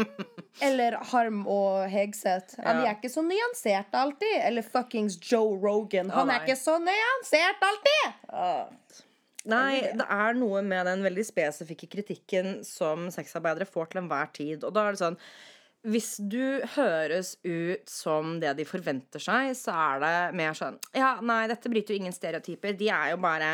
*laughs* Eller Harm og Hegseth. Ja, de er ikke så nyanserte alltid. Eller fuckings Joe Rogan. Han Å, er ikke så nyansert alltid! Nei, det er noe med den veldig spesifikke kritikken som sexarbeidere får til enhver tid. Og da er det sånn Hvis du høres ut som det de forventer seg, så er det mer sånn Ja, nei, dette bryter jo ingen stereotyper. De er jo bare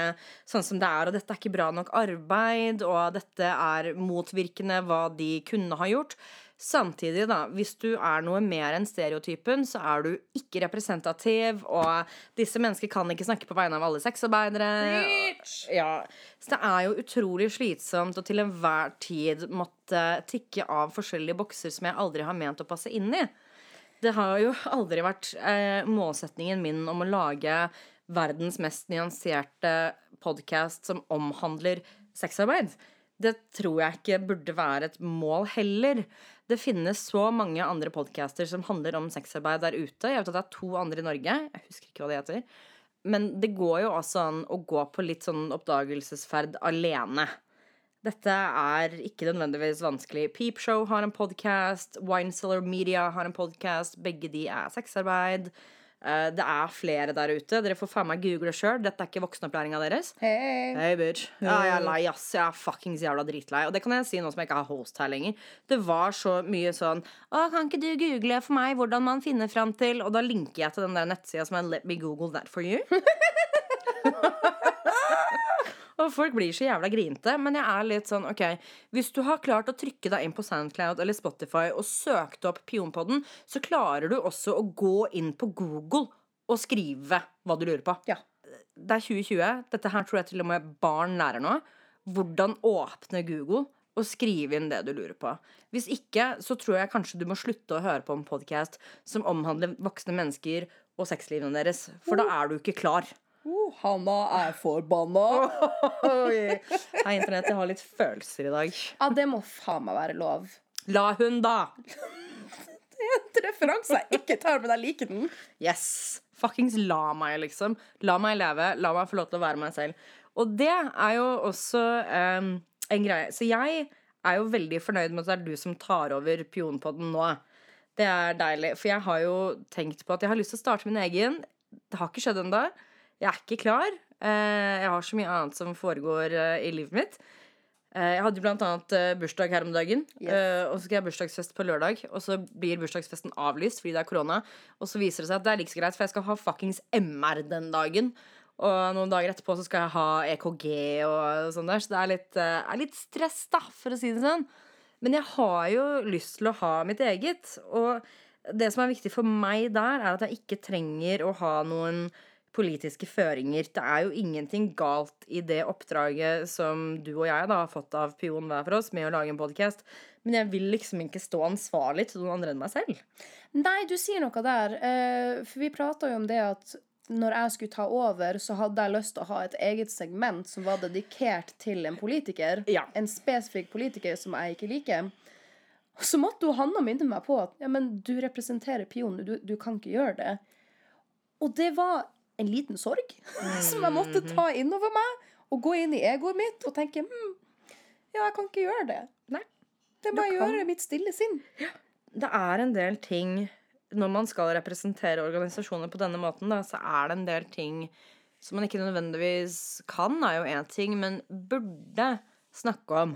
sånn som det er, og dette er ikke bra nok arbeid, og dette er motvirkende hva de kunne ha gjort. Samtidig, da, hvis du er noe mer enn stereotypen, så er du ikke representativ, og disse mennesker kan ikke snakke på vegne av alle sexarbeidere. Ja, så det er jo utrolig slitsomt å til enhver tid måtte tikke av forskjellige bokser som jeg aldri har ment å passe inn i. Det har jo aldri vært eh, målsetningen min om å lage verdens mest nyanserte podkast som omhandler sexarbeid. Det tror jeg ikke burde være et mål heller. Det finnes så mange andre podcaster som handler om sexarbeid der ute. Jeg vet at det er to andre i Norge. Jeg husker ikke hva de heter. Men det går jo også an å gå på litt sånn oppdagelsesferd alene. Dette er ikke nødvendigvis vanskelig. Peepshow har en podkast. Wineseller Media har en podkast. Begge de er sexarbeid. Eh, det er flere der ute. Dere får faen meg google sjøl. Dette er ikke voksenopplæringa deres. Hei. Hey, bitch. Ja, jeg er lei, ass. Jeg er fuckings jævla dritlei. Og det kan jeg si nå som jeg ikke har host her lenger. Det var så mye sånn Å, kan ikke du google for meg hvordan man finner fram til Og da linker jeg til den der nettsida som er Let me google that for you. *laughs* Og folk blir så jævla grinte, men jeg er litt sånn, ok Hvis du har klart å trykke deg inn på Soundcloud eller Spotify og søkt opp Pionpodden, så klarer du også å gå inn på Google og skrive hva du lurer på. Ja. Det er 2020. Dette her tror jeg til og med barn lærer nå. Hvordan åpne Google og skrive inn det du lurer på. Hvis ikke, så tror jeg kanskje du må slutte å høre på en podkast som omhandler voksne mennesker og sexlivene deres, for da er du ikke klar. Oh, Hanna er forbanna. Oi. Hei, internett, jeg har litt følelser i dag. Ja, det må faen meg være lov. La hun, da! Det *laughs* er en referanse jeg ikke tar, men jeg liker den. Yes. Fuckings la meg, liksom. La meg leve. La meg få lov til å være meg selv. Og det er jo også um, en greie. Så jeg er jo veldig fornøyd med at det er du som tar over Pionpodden nå. Det er deilig. For jeg har jo tenkt på at jeg har lyst til å starte min egen. Det har ikke skjedd ennå. Jeg er ikke klar. Eh, jeg har så mye annet som foregår eh, i livet mitt. Eh, Jeg hadde blant annet bursdag her om dagen. Yes. Og så skal jeg ha bursdagsfest på lørdag. Og så blir bursdagsfesten avlyst fordi det er korona. Og så viser det seg at det er like så greit, for jeg skal ha fuckings MR den dagen. Og noen dager etterpå så skal jeg ha EKG og sånn der. Så det er litt, er litt stress, da, for å si det sånn. Men jeg har jo lyst til å ha mitt eget. Og det som er viktig for meg der, er at jeg ikke trenger å ha noen politiske føringer. Det er jo ingenting galt i det oppdraget som du og jeg da har fått av Pion hver for oss med å lage en podkast. Men jeg vil liksom ikke stå ansvarlig til noen andre enn meg selv. Nei, du sier noe der. Eh, for vi prata jo om det at når jeg skulle ta over, så hadde jeg lyst til å ha et eget segment som var dedikert til en politiker. Ja. En spesifikk politiker som jeg ikke liker. Og så måtte jo Hanna minne meg på at ja, men du representerer Pion, du, du kan ikke gjøre det. Og det var en liten sorg *laughs* som jeg måtte ta innover meg. Og gå inn i egoet mitt og tenke hm, ja, jeg kan ikke gjøre det. Nei. Det må jeg gjøre i mitt stille sinn. Det er en del ting Når man skal representere organisasjoner på denne måten, da, så er det en del ting som man ikke nødvendigvis kan, er jo én ting, men burde snakke om.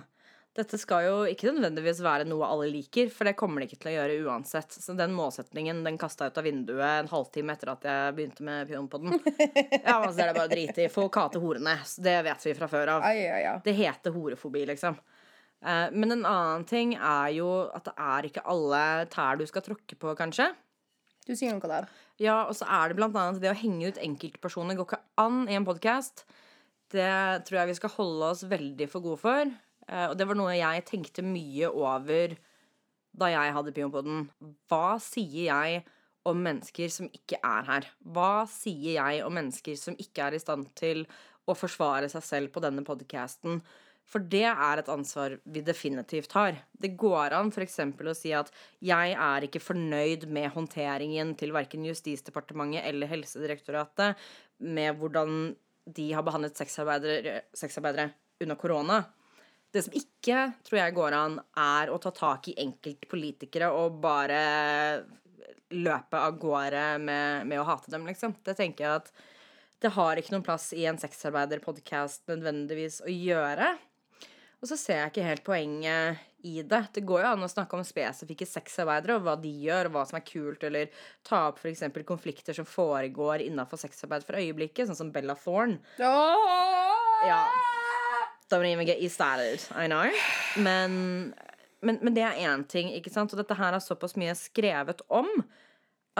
Dette skal jo ikke nødvendigvis være noe alle liker, for det kommer de ikke til å gjøre uansett. Så den målsetningen den kasta ut av vinduet en halvtime etter at jeg begynte med Pionpodden. Ja, altså, det er det bare å drite i. Folk hater horene. Det vet vi fra før av. Ai, ai, ai. Det heter horefobi, liksom. Eh, Men en annen ting er jo at det er ikke alle tær du skal tråkke på, kanskje. Du sier noe der. Ja, og så er det blant annet det å henge ut enkeltpersoner går ikke an i en podkast. Det tror jeg vi skal holde oss veldig for gode for. Eh, Og det var noe jeg tenkte mye over da jeg hadde Pionpoden. Hva sier jeg om mennesker som ikke er her? Hva sier jeg om mennesker som ikke er i stand til å forsvare seg selv på denne podkasten? For det er et ansvar vi definitivt har. Det går an f.eks. å si at jeg er ikke fornøyd med håndteringen til verken Justisdepartementet eller Helsedirektoratet med hvordan de har behandlet sexarbeidere, sexarbeidere under korona. Det som ikke tror jeg går an, er å ta tak i enkeltpolitikere og bare løpe av gårde med, med å hate dem, liksom. Det tenker jeg at det har ikke noen plass i en sexarbeiderpodkast nødvendigvis å gjøre. Og så ser jeg ikke helt poenget i det. Det går jo an å snakke om spesifikke sexarbeidere og hva de gjør, og hva som er kult, eller ta opp f.eks. konflikter som foregår innafor sexarbeid for øyeblikket, sånn som Bella Thorne. Ja. Don't even get you started, I know. Men, men, men det er én ting, ikke sant? Og dette her er såpass mye skrevet om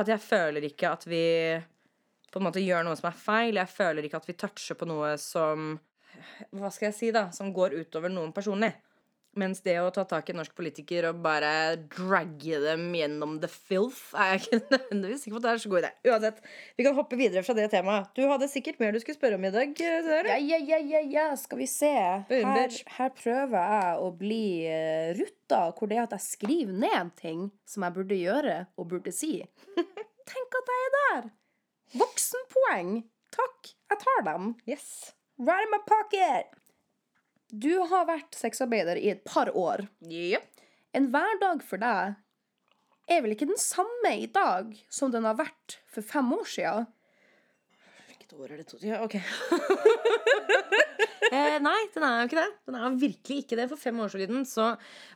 at jeg føler ikke at vi på en måte gjør noe som er feil. Jeg føler ikke at vi toucher på noe som Hva skal jeg si, da? Som går utover noen personlig. Mens det å ta tak i norsk politiker og bare dragge dem gjennom the filth, er jeg ikke *laughs* nødvendigvis sikker på at det er så god idé. Uansett, vi kan hoppe videre fra det temaet. Du hadde sikkert mer du skulle spørre om i dag. Ja, ja, ja, ja, ja, skal vi se. Her, her prøver jeg å bli uh, rutta, hvor det er at jeg skriver ned ting som jeg burde gjøre og burde si. *laughs* Tenk at jeg er der! Voksenpoeng. Takk, jeg tar dem. Yes. Right in my pocket. Du har vært sexarbeider i et par år. Ja. En hverdag for deg er vel ikke den samme i dag som den har vært for fem år siden? Hvilket år er det? to- Ja, ok. *laughs* eh, nei, den er jo ikke det. Den er virkelig ikke det. For fem år siden så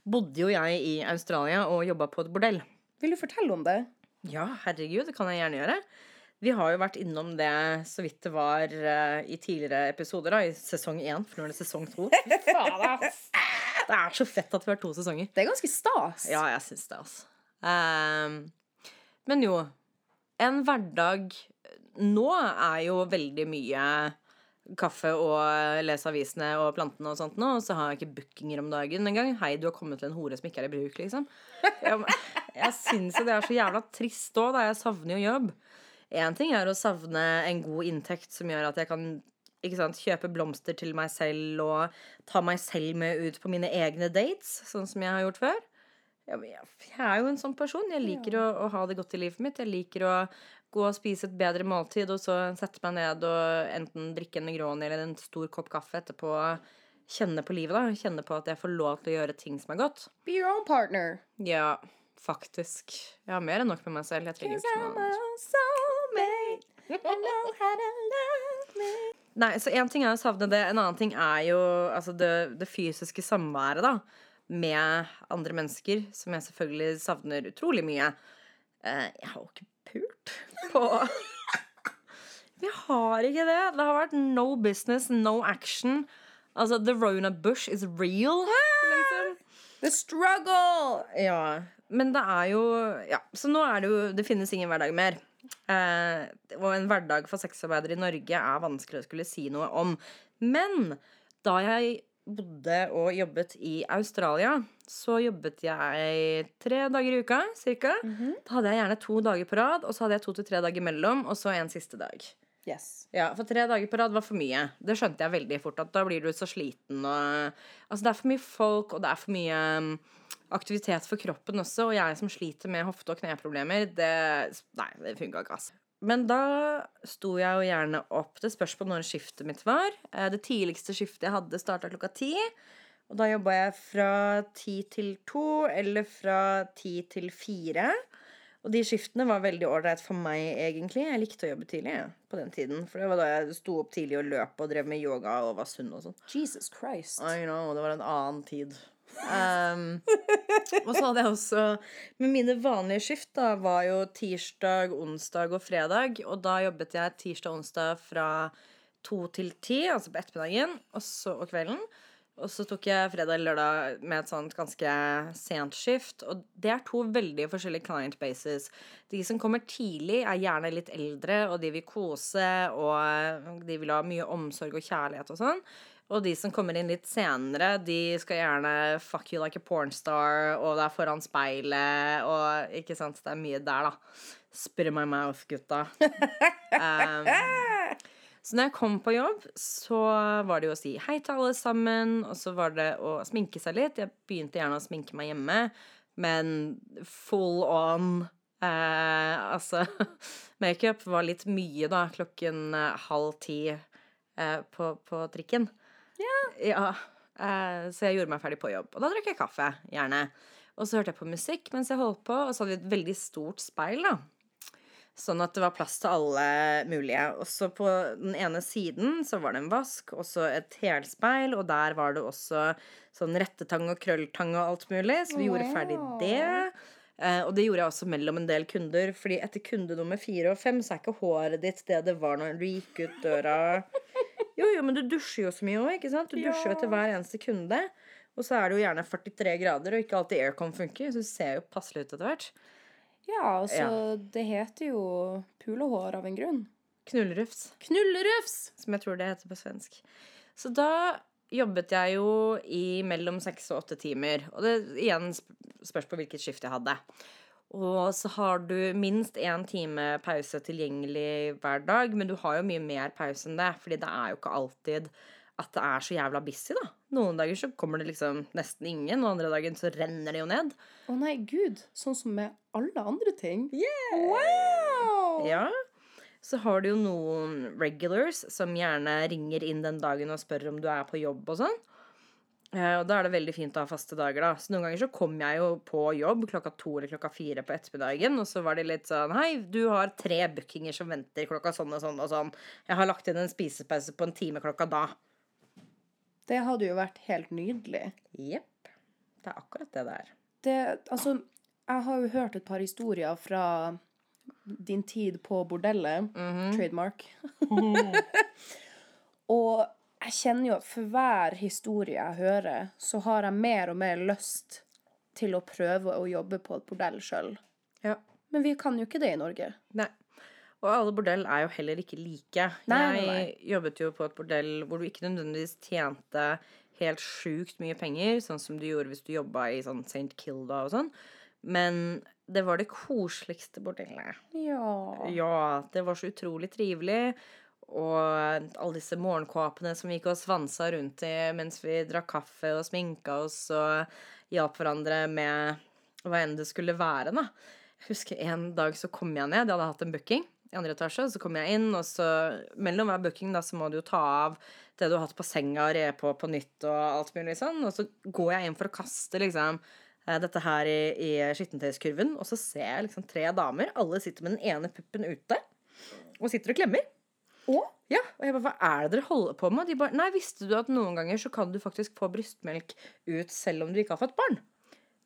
bodde jo jeg i Australia og jobba på et bordell. Vil du fortelle om det? Ja, herregud, det kan jeg gjerne gjøre. Vi har jo vært innom det så vidt det var uh, i tidligere episoder, da, i sesong én. For nå er det sesong to. *laughs* Det er så fett at vi har to sesonger. Det er ganske stas. Ja, jeg syns det, altså. Ehm, men jo, en hverdag nå er jo veldig mye kaffe og lese avisene og plantene og sånt nå, og så har jeg ikke bookinger om dagen engang. Hei, du har kommet til en hore som ikke er i bruk, liksom. Jeg, jeg syns jo det er så jævla trist òg, da. Jeg savner jo jobb. Én ting er å savne en god inntekt som gjør at jeg kan ikke sant, kjøpe blomster til meg selv og ta meg selv med ut på mine egne dates, sånn som jeg har gjort før. Ja, jeg, jeg er jo en sånn person. Jeg liker å, å ha det godt i livet mitt. Jeg liker å gå og spise et bedre måltid, og så sette meg ned og enten drikke en Negroni eller en stor kopp kaffe etterpå. Kjenne på livet, da. Kjenne på at jeg får lov til å gjøre ting som er godt. Be your own partner. Ja, faktisk. Jeg har mer enn nok med meg selv. Jeg trenger ikke noe annet. Nei, så en ting er å savne det, en annen ting er jo altså det, det fysiske samværet, da. Med andre mennesker, som jeg selvfølgelig savner utrolig mye. Eh, jeg har jo ikke pult på Vi har ikke det. Det har vært no business, no action. Altså, the Rona Bush is real. Liksom. The struggle! Ja, men det er jo Ja, så nå er det jo Det finnes ingen hverdag mer. Eh, og en hverdag for sexarbeidere i Norge er vanskelig å skulle si noe om. Men da jeg bodde og jobbet i Australia, så jobbet jeg tre dager i uka cirka. Da hadde jeg gjerne to dager på rad, og så hadde jeg to til tre dager imellom, og så en siste dag. Yes. Ja, for tre dager på rad var for mye. Det skjønte jeg veldig fort. At da blir du så sliten og Altså, det er for mye folk, og det er for mye aktivitet for kroppen også. Og jeg som sliter med hofte- og kneproblemer, det Nei, det funka ikke, altså. Men da sto jeg jo gjerne opp. Det spørs på når skiftet mitt var. Eh, Det tidligste skiftet jeg hadde, starta klokka ti. Og da jobba jeg fra ti til to, eller fra ti til fire. Og de skiftene var veldig ålreit for meg, egentlig. Jeg likte å jobbe tidlig ja, på den tiden. For det var da jeg sto opp tidlig og løp og drev med yoga og var sunn og sånn. Jesus Christ. I know, det var en annen tid. Um, og så hadde jeg også Men mine vanlige skift da var jo tirsdag, onsdag og fredag. Og da jobbet jeg tirsdag og onsdag fra to til ti, altså på ettermiddagen og, så, og kvelden. Og så tok jeg fredag eller lørdag med et sånt ganske sent skift. Og det er to veldig forskjellige client bases. De som kommer tidlig, er gjerne litt eldre, og de vil kose, og de vil ha mye omsorg og kjærlighet og sånn. Og de som kommer inn litt senere, de skal gjerne fuck you like a pornstar, og det er foran speilet, og ikke sant, det er mye der, da. Spit in my mouth, gutta. *laughs* Um, så når jeg kom på jobb, så var det jo å si hei til alle sammen, og så var det å sminke seg litt. Jeg begynte gjerne å sminke meg hjemme, men full on eh, Altså, *laughs* makeup var litt mye, da, klokken eh, halv ti eh, på, på trikken. Ja. eh, så jeg gjorde meg ferdig på jobb. Og da drakk jeg kaffe, gjerne. Og så hørte jeg på musikk mens jeg holdt på, og så hadde vi et veldig stort speil, da. Sånn at det var plass til alle mulige. Og så på den ene siden så var det en vask, og så et helspeil, og der var det også sånn rettetang og krølltang og alt mulig. Så vi gjorde ferdig det. Eh, og det gjorde jeg også mellom en del kunder, fordi etter kunde nummer fire og fem så er ikke håret ditt det det var når du gikk ut døra. Jo, jo, men du dusjer jo så mye òg, ikke sant? Du dusjer jo etter hver eneste kunde. Og så er det jo gjerne 43 grader, og ikke alltid aircon funker, så du ser jo passelig ut etter hvert. Ja, altså, det heter jo pulehår av en grunn. Knullerufs. Knullerufs! som jeg tror det heter på svensk. Så da jobbet jeg jo i mellom seks og åtte timer. Og det igjen sp- spørs på hvilket skift jeg hadde. Og så har du minst én time pause tilgjengelig hver dag, men du har jo mye mer pause enn det, fordi det er jo ikke alltid at det er så jævla busy, da. Noen dager så kommer det liksom nesten ingen, og andre dagen så renner det jo ned. Å nei, gud. Sånn som med alle andre ting. Yeah! Wow! Ja. Så har du jo noen regulars som gjerne ringer inn den dagen og spør om du er på jobb og sånn. Eh, Og da er det veldig fint å ha faste dager, da. Så noen ganger så kom jeg jo på jobb klokka to eller klokka fire på ettermiddagen, og så var det litt sånn Hei, du har tre bookinger som venter klokka sånn og sånn og sånn. Jeg har lagt inn en spisepause på en time klokka da. Det hadde jo vært helt nydelig. Jepp. Det er akkurat det det er. Det, altså, jeg har jo hørt et par historier fra din tid på bordellet. Trademark. *laughs* og jeg kjenner jo at for hver historie jeg hører, så har jeg mer og mer lyst til å prøve å jobbe på et bordell sjøl. Ja. Men vi kan jo ikke det i Norge. Nei. Og alle bordell er jo heller ikke like. Nei, jeg nei. jobbet jo på et bordell hvor du ikke nødvendigvis tjente helt sjukt mye penger, sånn som du gjorde hvis du jobba i sånn St. Kilda og sånn. Men det var det koseligste bordellet. Ja. Ja, det var så utrolig trivelig. Og alle disse morgenkåpene som vi gikk og svansa rundt i mens vi drakk kaffe og sminka oss og hjalp hverandre med hva enn det skulle være, da. Jeg husker en dag så kom jeg ned, jeg hadde hatt en booking i andre etasje, så kom jeg inn, og så mellom hver booking da, så må du jo ta av det du har hatt på senga, og re på på nytt og alt mulig sånn, og så går jeg inn for å kaste liksom eh, dette her i, i skittentøyskurven, og så ser jeg liksom tre damer, alle sitter med den ene puppen ute, og sitter og klemmer. Å? Ja, og jeg bare, hva er det dere holder på med? De bare, nei, visste du at noen ganger så kan du faktisk få brystmelk ut selv om du ikke har fått barn?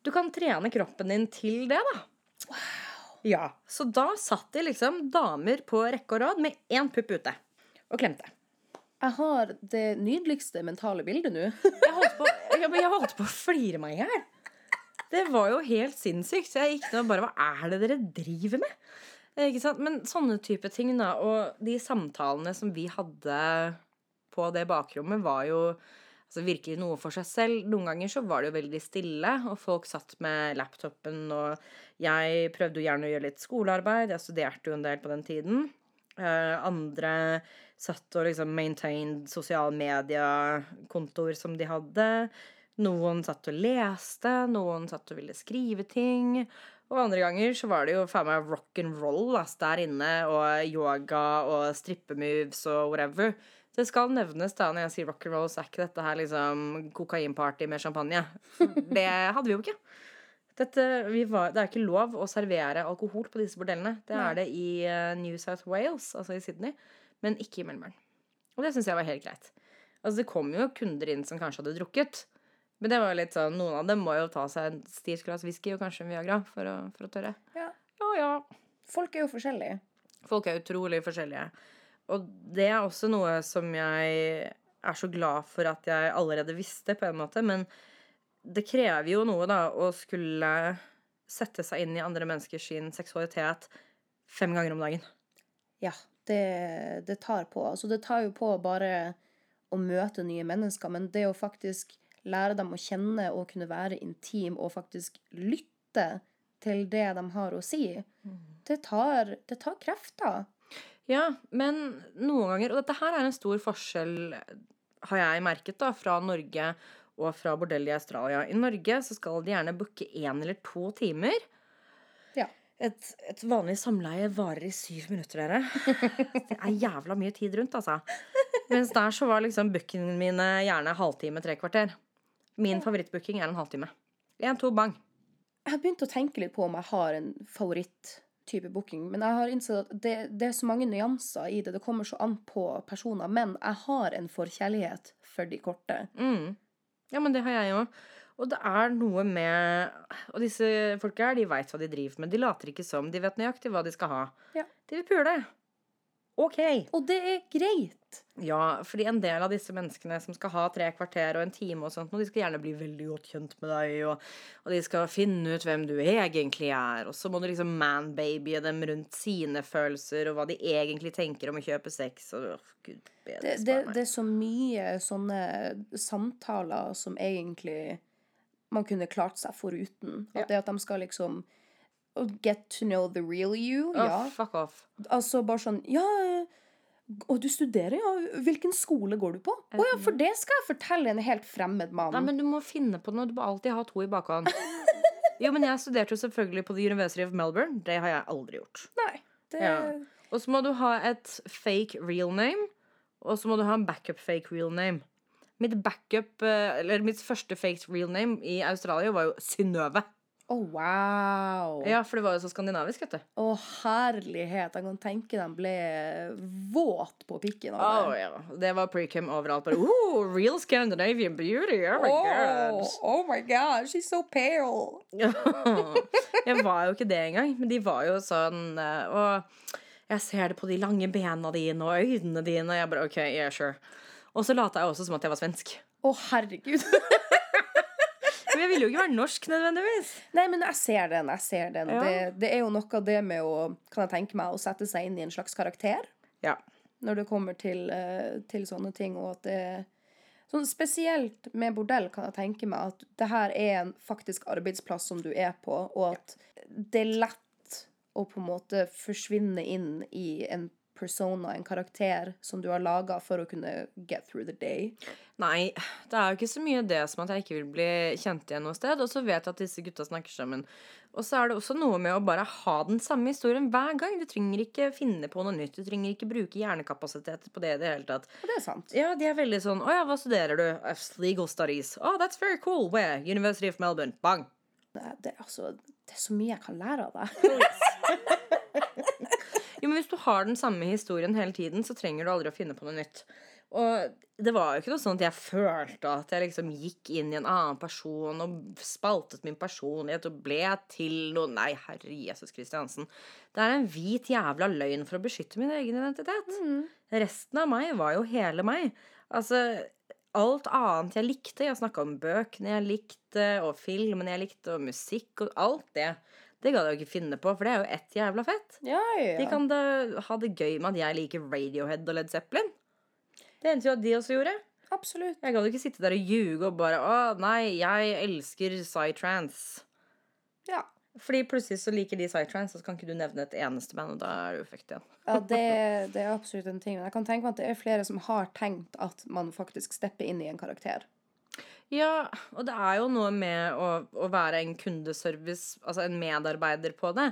Du kan trene kroppen din til det, da. Wow. Ja, så da satt de liksom damer på rekke og rad med én pupp ute og klemte. Jeg har det nydeligste mentale bildet nå. *laughs* Jeg holdt på, jeg, jeg holdt på å flire meg i hjel. Det var jo helt sinnssykt. Så jeg gikk ned og bare Hva er det dere driver med? Eh, Ikke sant? Men sånne type ting, da, og de samtalene som vi hadde på det bakrommet, var jo altså virkelig noe for seg selv. Noen ganger så var det jo veldig stille, og folk satt med laptopen, og jeg prøvde jo gjerne å gjøre litt skolearbeid. Jeg studerte jo en del på den tiden. Eh, andre satt og liksom maintained sosiale mediekontoer som de hadde. Noen satt og leste, noen satt og ville skrive ting. Og andre ganger så var det jo faen meg rock and roll ass, der inne, og yoga og strippemoves og whatever. Det skal nevnes da, når jeg sier rock and roll, så er ikke dette her liksom kokainparty med champagne. Det hadde vi jo ikke. Dette, vi var, det er ikke lov å servere alkohol på disse bordellene. Det er det i eh, New South Wales, altså i Sydney, men ikke i Melbourne. Og det syns jeg var helt greit. Altså, det kom jo kunder inn som kanskje hadde drukket. Men det var jo litt sånn, noen av dem må jo ta seg en stirt glass whisky og kanskje en Viagra for å, for å tørre. Ja. Ja, ja. Folk er jo forskjellige. Folk er utrolig forskjellige. Og det er også noe som jeg er så glad for at jeg allerede visste, på en måte. Men det krever jo noe, da, å skulle sette seg inn i andre menneskers sin seksualitet fem ganger om dagen. Ja, det, det tar på. Altså, det tar jo på bare å møte nye mennesker, men det å faktisk lære dem å kjenne og kunne være intim og faktisk lytte til det de har å si, det tar, det tar krefter. Ja, men noen ganger Og dette her er en stor forskjell, har jeg merket, da, fra Norge og fra bordell i Australia. I Norge så skal de gjerne booke én eller to timer. Ja. Et, et vanlig samleie varer i syv minutter, dere. *laughs* Det er jævla mye tid rundt, altså. Mens der så var liksom bookingene mine gjerne halvtime, tre kvarter. Min favorittbooking er en halvtime. Én, to, bang. Jeg har begynt å tenke litt på om jeg har en favoritttype booking, men jeg har innsett at det, det er så mange nyanser i det. Det kommer så an på personer. Men jeg har en forkjærlighet for de korte. Mm. Ja, men det har jeg òg. Og det er noe med Og disse folka her, de veit hva de driver med. De later ikke som. De vet nøyaktig hva de skal ha. Ja. De vil pule. OK. Og det er greit. Ja, fordi en del av disse menneskene som skal ha tre kvarter og en time og sånt, og de skal gjerne bli veldig godt kjent med deg, og, og de skal finne ut hvem du egentlig er, og så må du liksom man-babye dem rundt sine følelser og hva de egentlig tenker om å kjøpe sex, og oh, gud bedre Det, det, det er så mye sånne samtaler som egentlig man kunne klart seg foruten. At Ja. det at de skal liksom Get to know the real you. Oh, Ja. fuck off. Altså bare sånn Ja, og du studerer, ja. Hvilken skole går du på? Å ja, for det skal jeg fortelle en helt fremmed mann. Nei, men du må finne på noe. Du må alltid ha to i bakhånd. *laughs* Jo, men jeg studerte jo selvfølgelig på The University of Melbourne. Det har jeg aldri gjort. Nei. Det, Ja. Og så må du ha et fake real name, og så må du ha en backup fake real name. Mitt backup, eh, eller mitt første fake real name i Australia var jo Synnøve. Å, wow. Ja, for det var jo så skandinavisk, vet du. Å, herlighet. Jeg kan tenke de ble våt på pikken av det. ja. Det var precum overalt. Bare, oh, real Scandinavian beauty. Oh my god. oh my god, she's so pale. *laughs* jeg var jo ikke det engang, men de var jo sånn eh, Og jeg ser det på de lange bena dine og øynene dine, og jeg bare OK, yeah, sure. Og så lata jeg også som at jeg var svensk. Å, herregud. *laughs* Jeg ville jo ikke være norsk nødvendigvis. Nei, men jeg ser den. jeg ser den. Ja. Det, det er jo noe av det med å kan jeg tenke meg, å sette seg inn i en slags karakter Ja. når det kommer til, eh, til sånne ting. Og at det sånn Spesielt med bordell kan jeg tenke meg at det her er en faktisk arbeidsplass som du er på, og at det er lett å på en måte forsvinne inn i en persona, en karakter, som du har laga for å kunne get through the day. Nei, det er jo ikke så mye det som at jeg ikke vil bli kjent igjen noe sted. Og så vet jeg at disse gutta snakker sammen. Og så er det også noe med å bare ha den samme historien hver gang. Du trenger ikke finne på noe nytt. Du trenger ikke bruke hjernekapasitet på det i det hele tatt. Og det er sant. Ja, de er veldig sånn Å ja, hva studerer du? «Uh, Legal studies. Oh, that's very cool. Where? University of Melbourne. Bang. Det, det, altså, det er så mye jeg kan lære av deg. *laughs* Jo, men hvis du har den samme historien hele tiden, så trenger du aldri å finne på noe nytt. Og det var jo ikke noe sånn at jeg følte at jeg liksom gikk inn i en annen person og spaltet min personlighet og ble til noe Nei, herre Jesus Kristiansen. Det er en hvit jævla løgn for å beskytte min egen identitet. Resten av meg var jo hele meg. Altså, alt annet jeg likte Jeg snakka om bøkene jeg likte, og filmene jeg likte, og musikk og alt det. Det gadd jeg jo ikke finne på, for det er jo ett jævla fett. Ja, ja. De kan da ha det gøy med at jeg liker Radiohead og Led Zeppelin. Det endte jo at de også gjorde. Absolutt. Jeg gadd ikke sitte der og ljuge og bare Å, nei, jeg elsker psytrance. Ja. Fordi plutselig så liker de psytrance, og så kan ikke du nevne et eneste band, og da er du fucked igjen. Ja, det, det er absolutt en ting. Men jeg kan tenke meg at det er flere som har tenkt at man faktisk stepper inn i en karakter. Ja, og det er jo noe med å, å være en kundeservice, altså en medarbeider på det.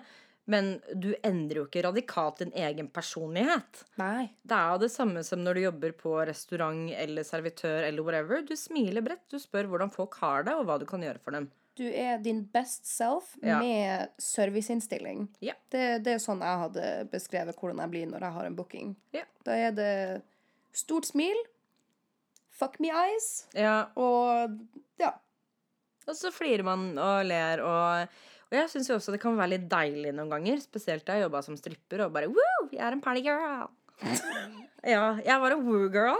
Men du endrer jo ikke radikalt din egen personlighet. Nei. Det er jo det samme som når du jobber på restaurant eller servitør eller whatever. Du smiler bredt, du spør hvordan folk har det, og hva du kan gjøre for dem. Du er din best self Ja. med serviceinnstilling. Ja. Det, det er sånn jeg hadde beskrevet hvordan jeg blir når jeg har en booking. Ja. Da er det stort smil, fuck me eyes, Ja, og ja. Og så flirer man og ler og Og jeg syns jo også det kan være litt deilig noen ganger, spesielt da jeg jobba som stripper og bare Woo! Jeg er en party girl. *laughs* ja, jeg var en woo-girl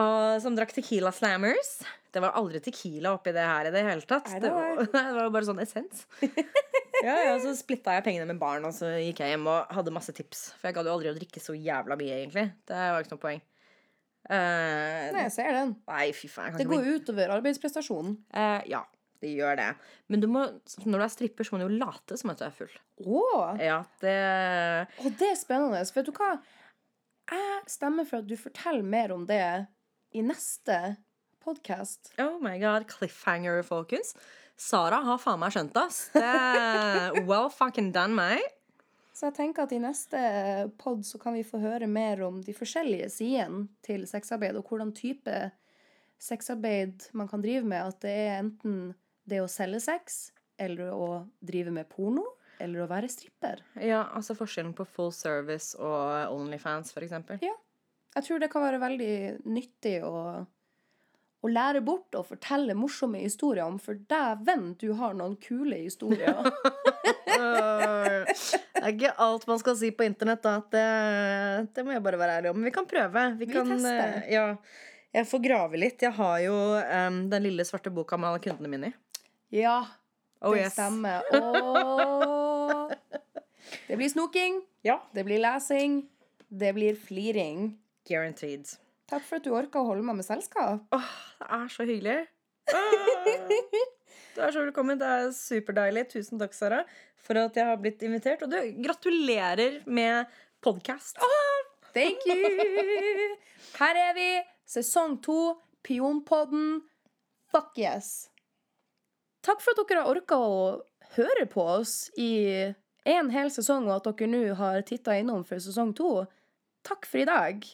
og som drakk Tequila Slammers. Det var aldri Tequila oppi det her i det hele tatt. Det var- *laughs* det var jo bare sånn essens. *laughs* ja, ja, Så splitta jeg pengene med barn, og så gikk jeg hjem og hadde masse tips. For jeg gadd jo aldri å drikke så jævla mye, egentlig. Det var ikke noe poeng. Eh, Nei, jeg ser den. nei, fy faen. Det går jo utover arbeidsprestasjonen. Uh, ja, det gjør det. Men du må, når du er stripper, så må du jo late som at du er full. Oh. Ja, det Og det er spennende. Vet du hva? Jeg stemmer for at du forteller mer om det i neste podkast. Oh my god, cliffhanger, folkens. Sara har faen meg skjønt ass. Det *laughs* well fucking done, mate. Så jeg tenker at i neste pod så kan vi få høre mer om de forskjellige sidene til sexarbeid, og hvordan type sexarbeid man kan drive med. At det er enten det å selge sex, eller å drive med porno, eller å være stripper. Ja, altså forskjellen på full service og Onlyfans, eksempel. Ja. Jeg tror det kan være veldig nyttig å, å lære bort og fortelle morsomme historier om, for dæven, du har noen kule historier. *laughs* *laughs* Det er ikke alt man skal si på internett, da. Det, det må jeg bare være ærlig om. Men vi kan prøve. Vi, Vi kan tester. eh, Ja. Jeg får grave litt. Jeg har jo um, den lille svarte boka med alle kundene mine i. ja, Oh, det yes. stemmer. *laughs* Åh. Det blir snoking, Ja. det blir lesing, det blir fliring. Guaranteed. Takk for at du orka å holde meg med selskap. Åh, det er så hyggelig. Åh. *laughs* Du er så velkommen. Det er superdeilig. Tusen takk, Sara, for at jeg har blitt invitert. Og du, gratulerer med podkast. Thank you! Her er vi, sesong to, Pionpodden. Fuck yes. Takk for at dere har orka å høre på oss i en hel sesong, og at dere nå har titta innom for sesong to. Takk for i dag.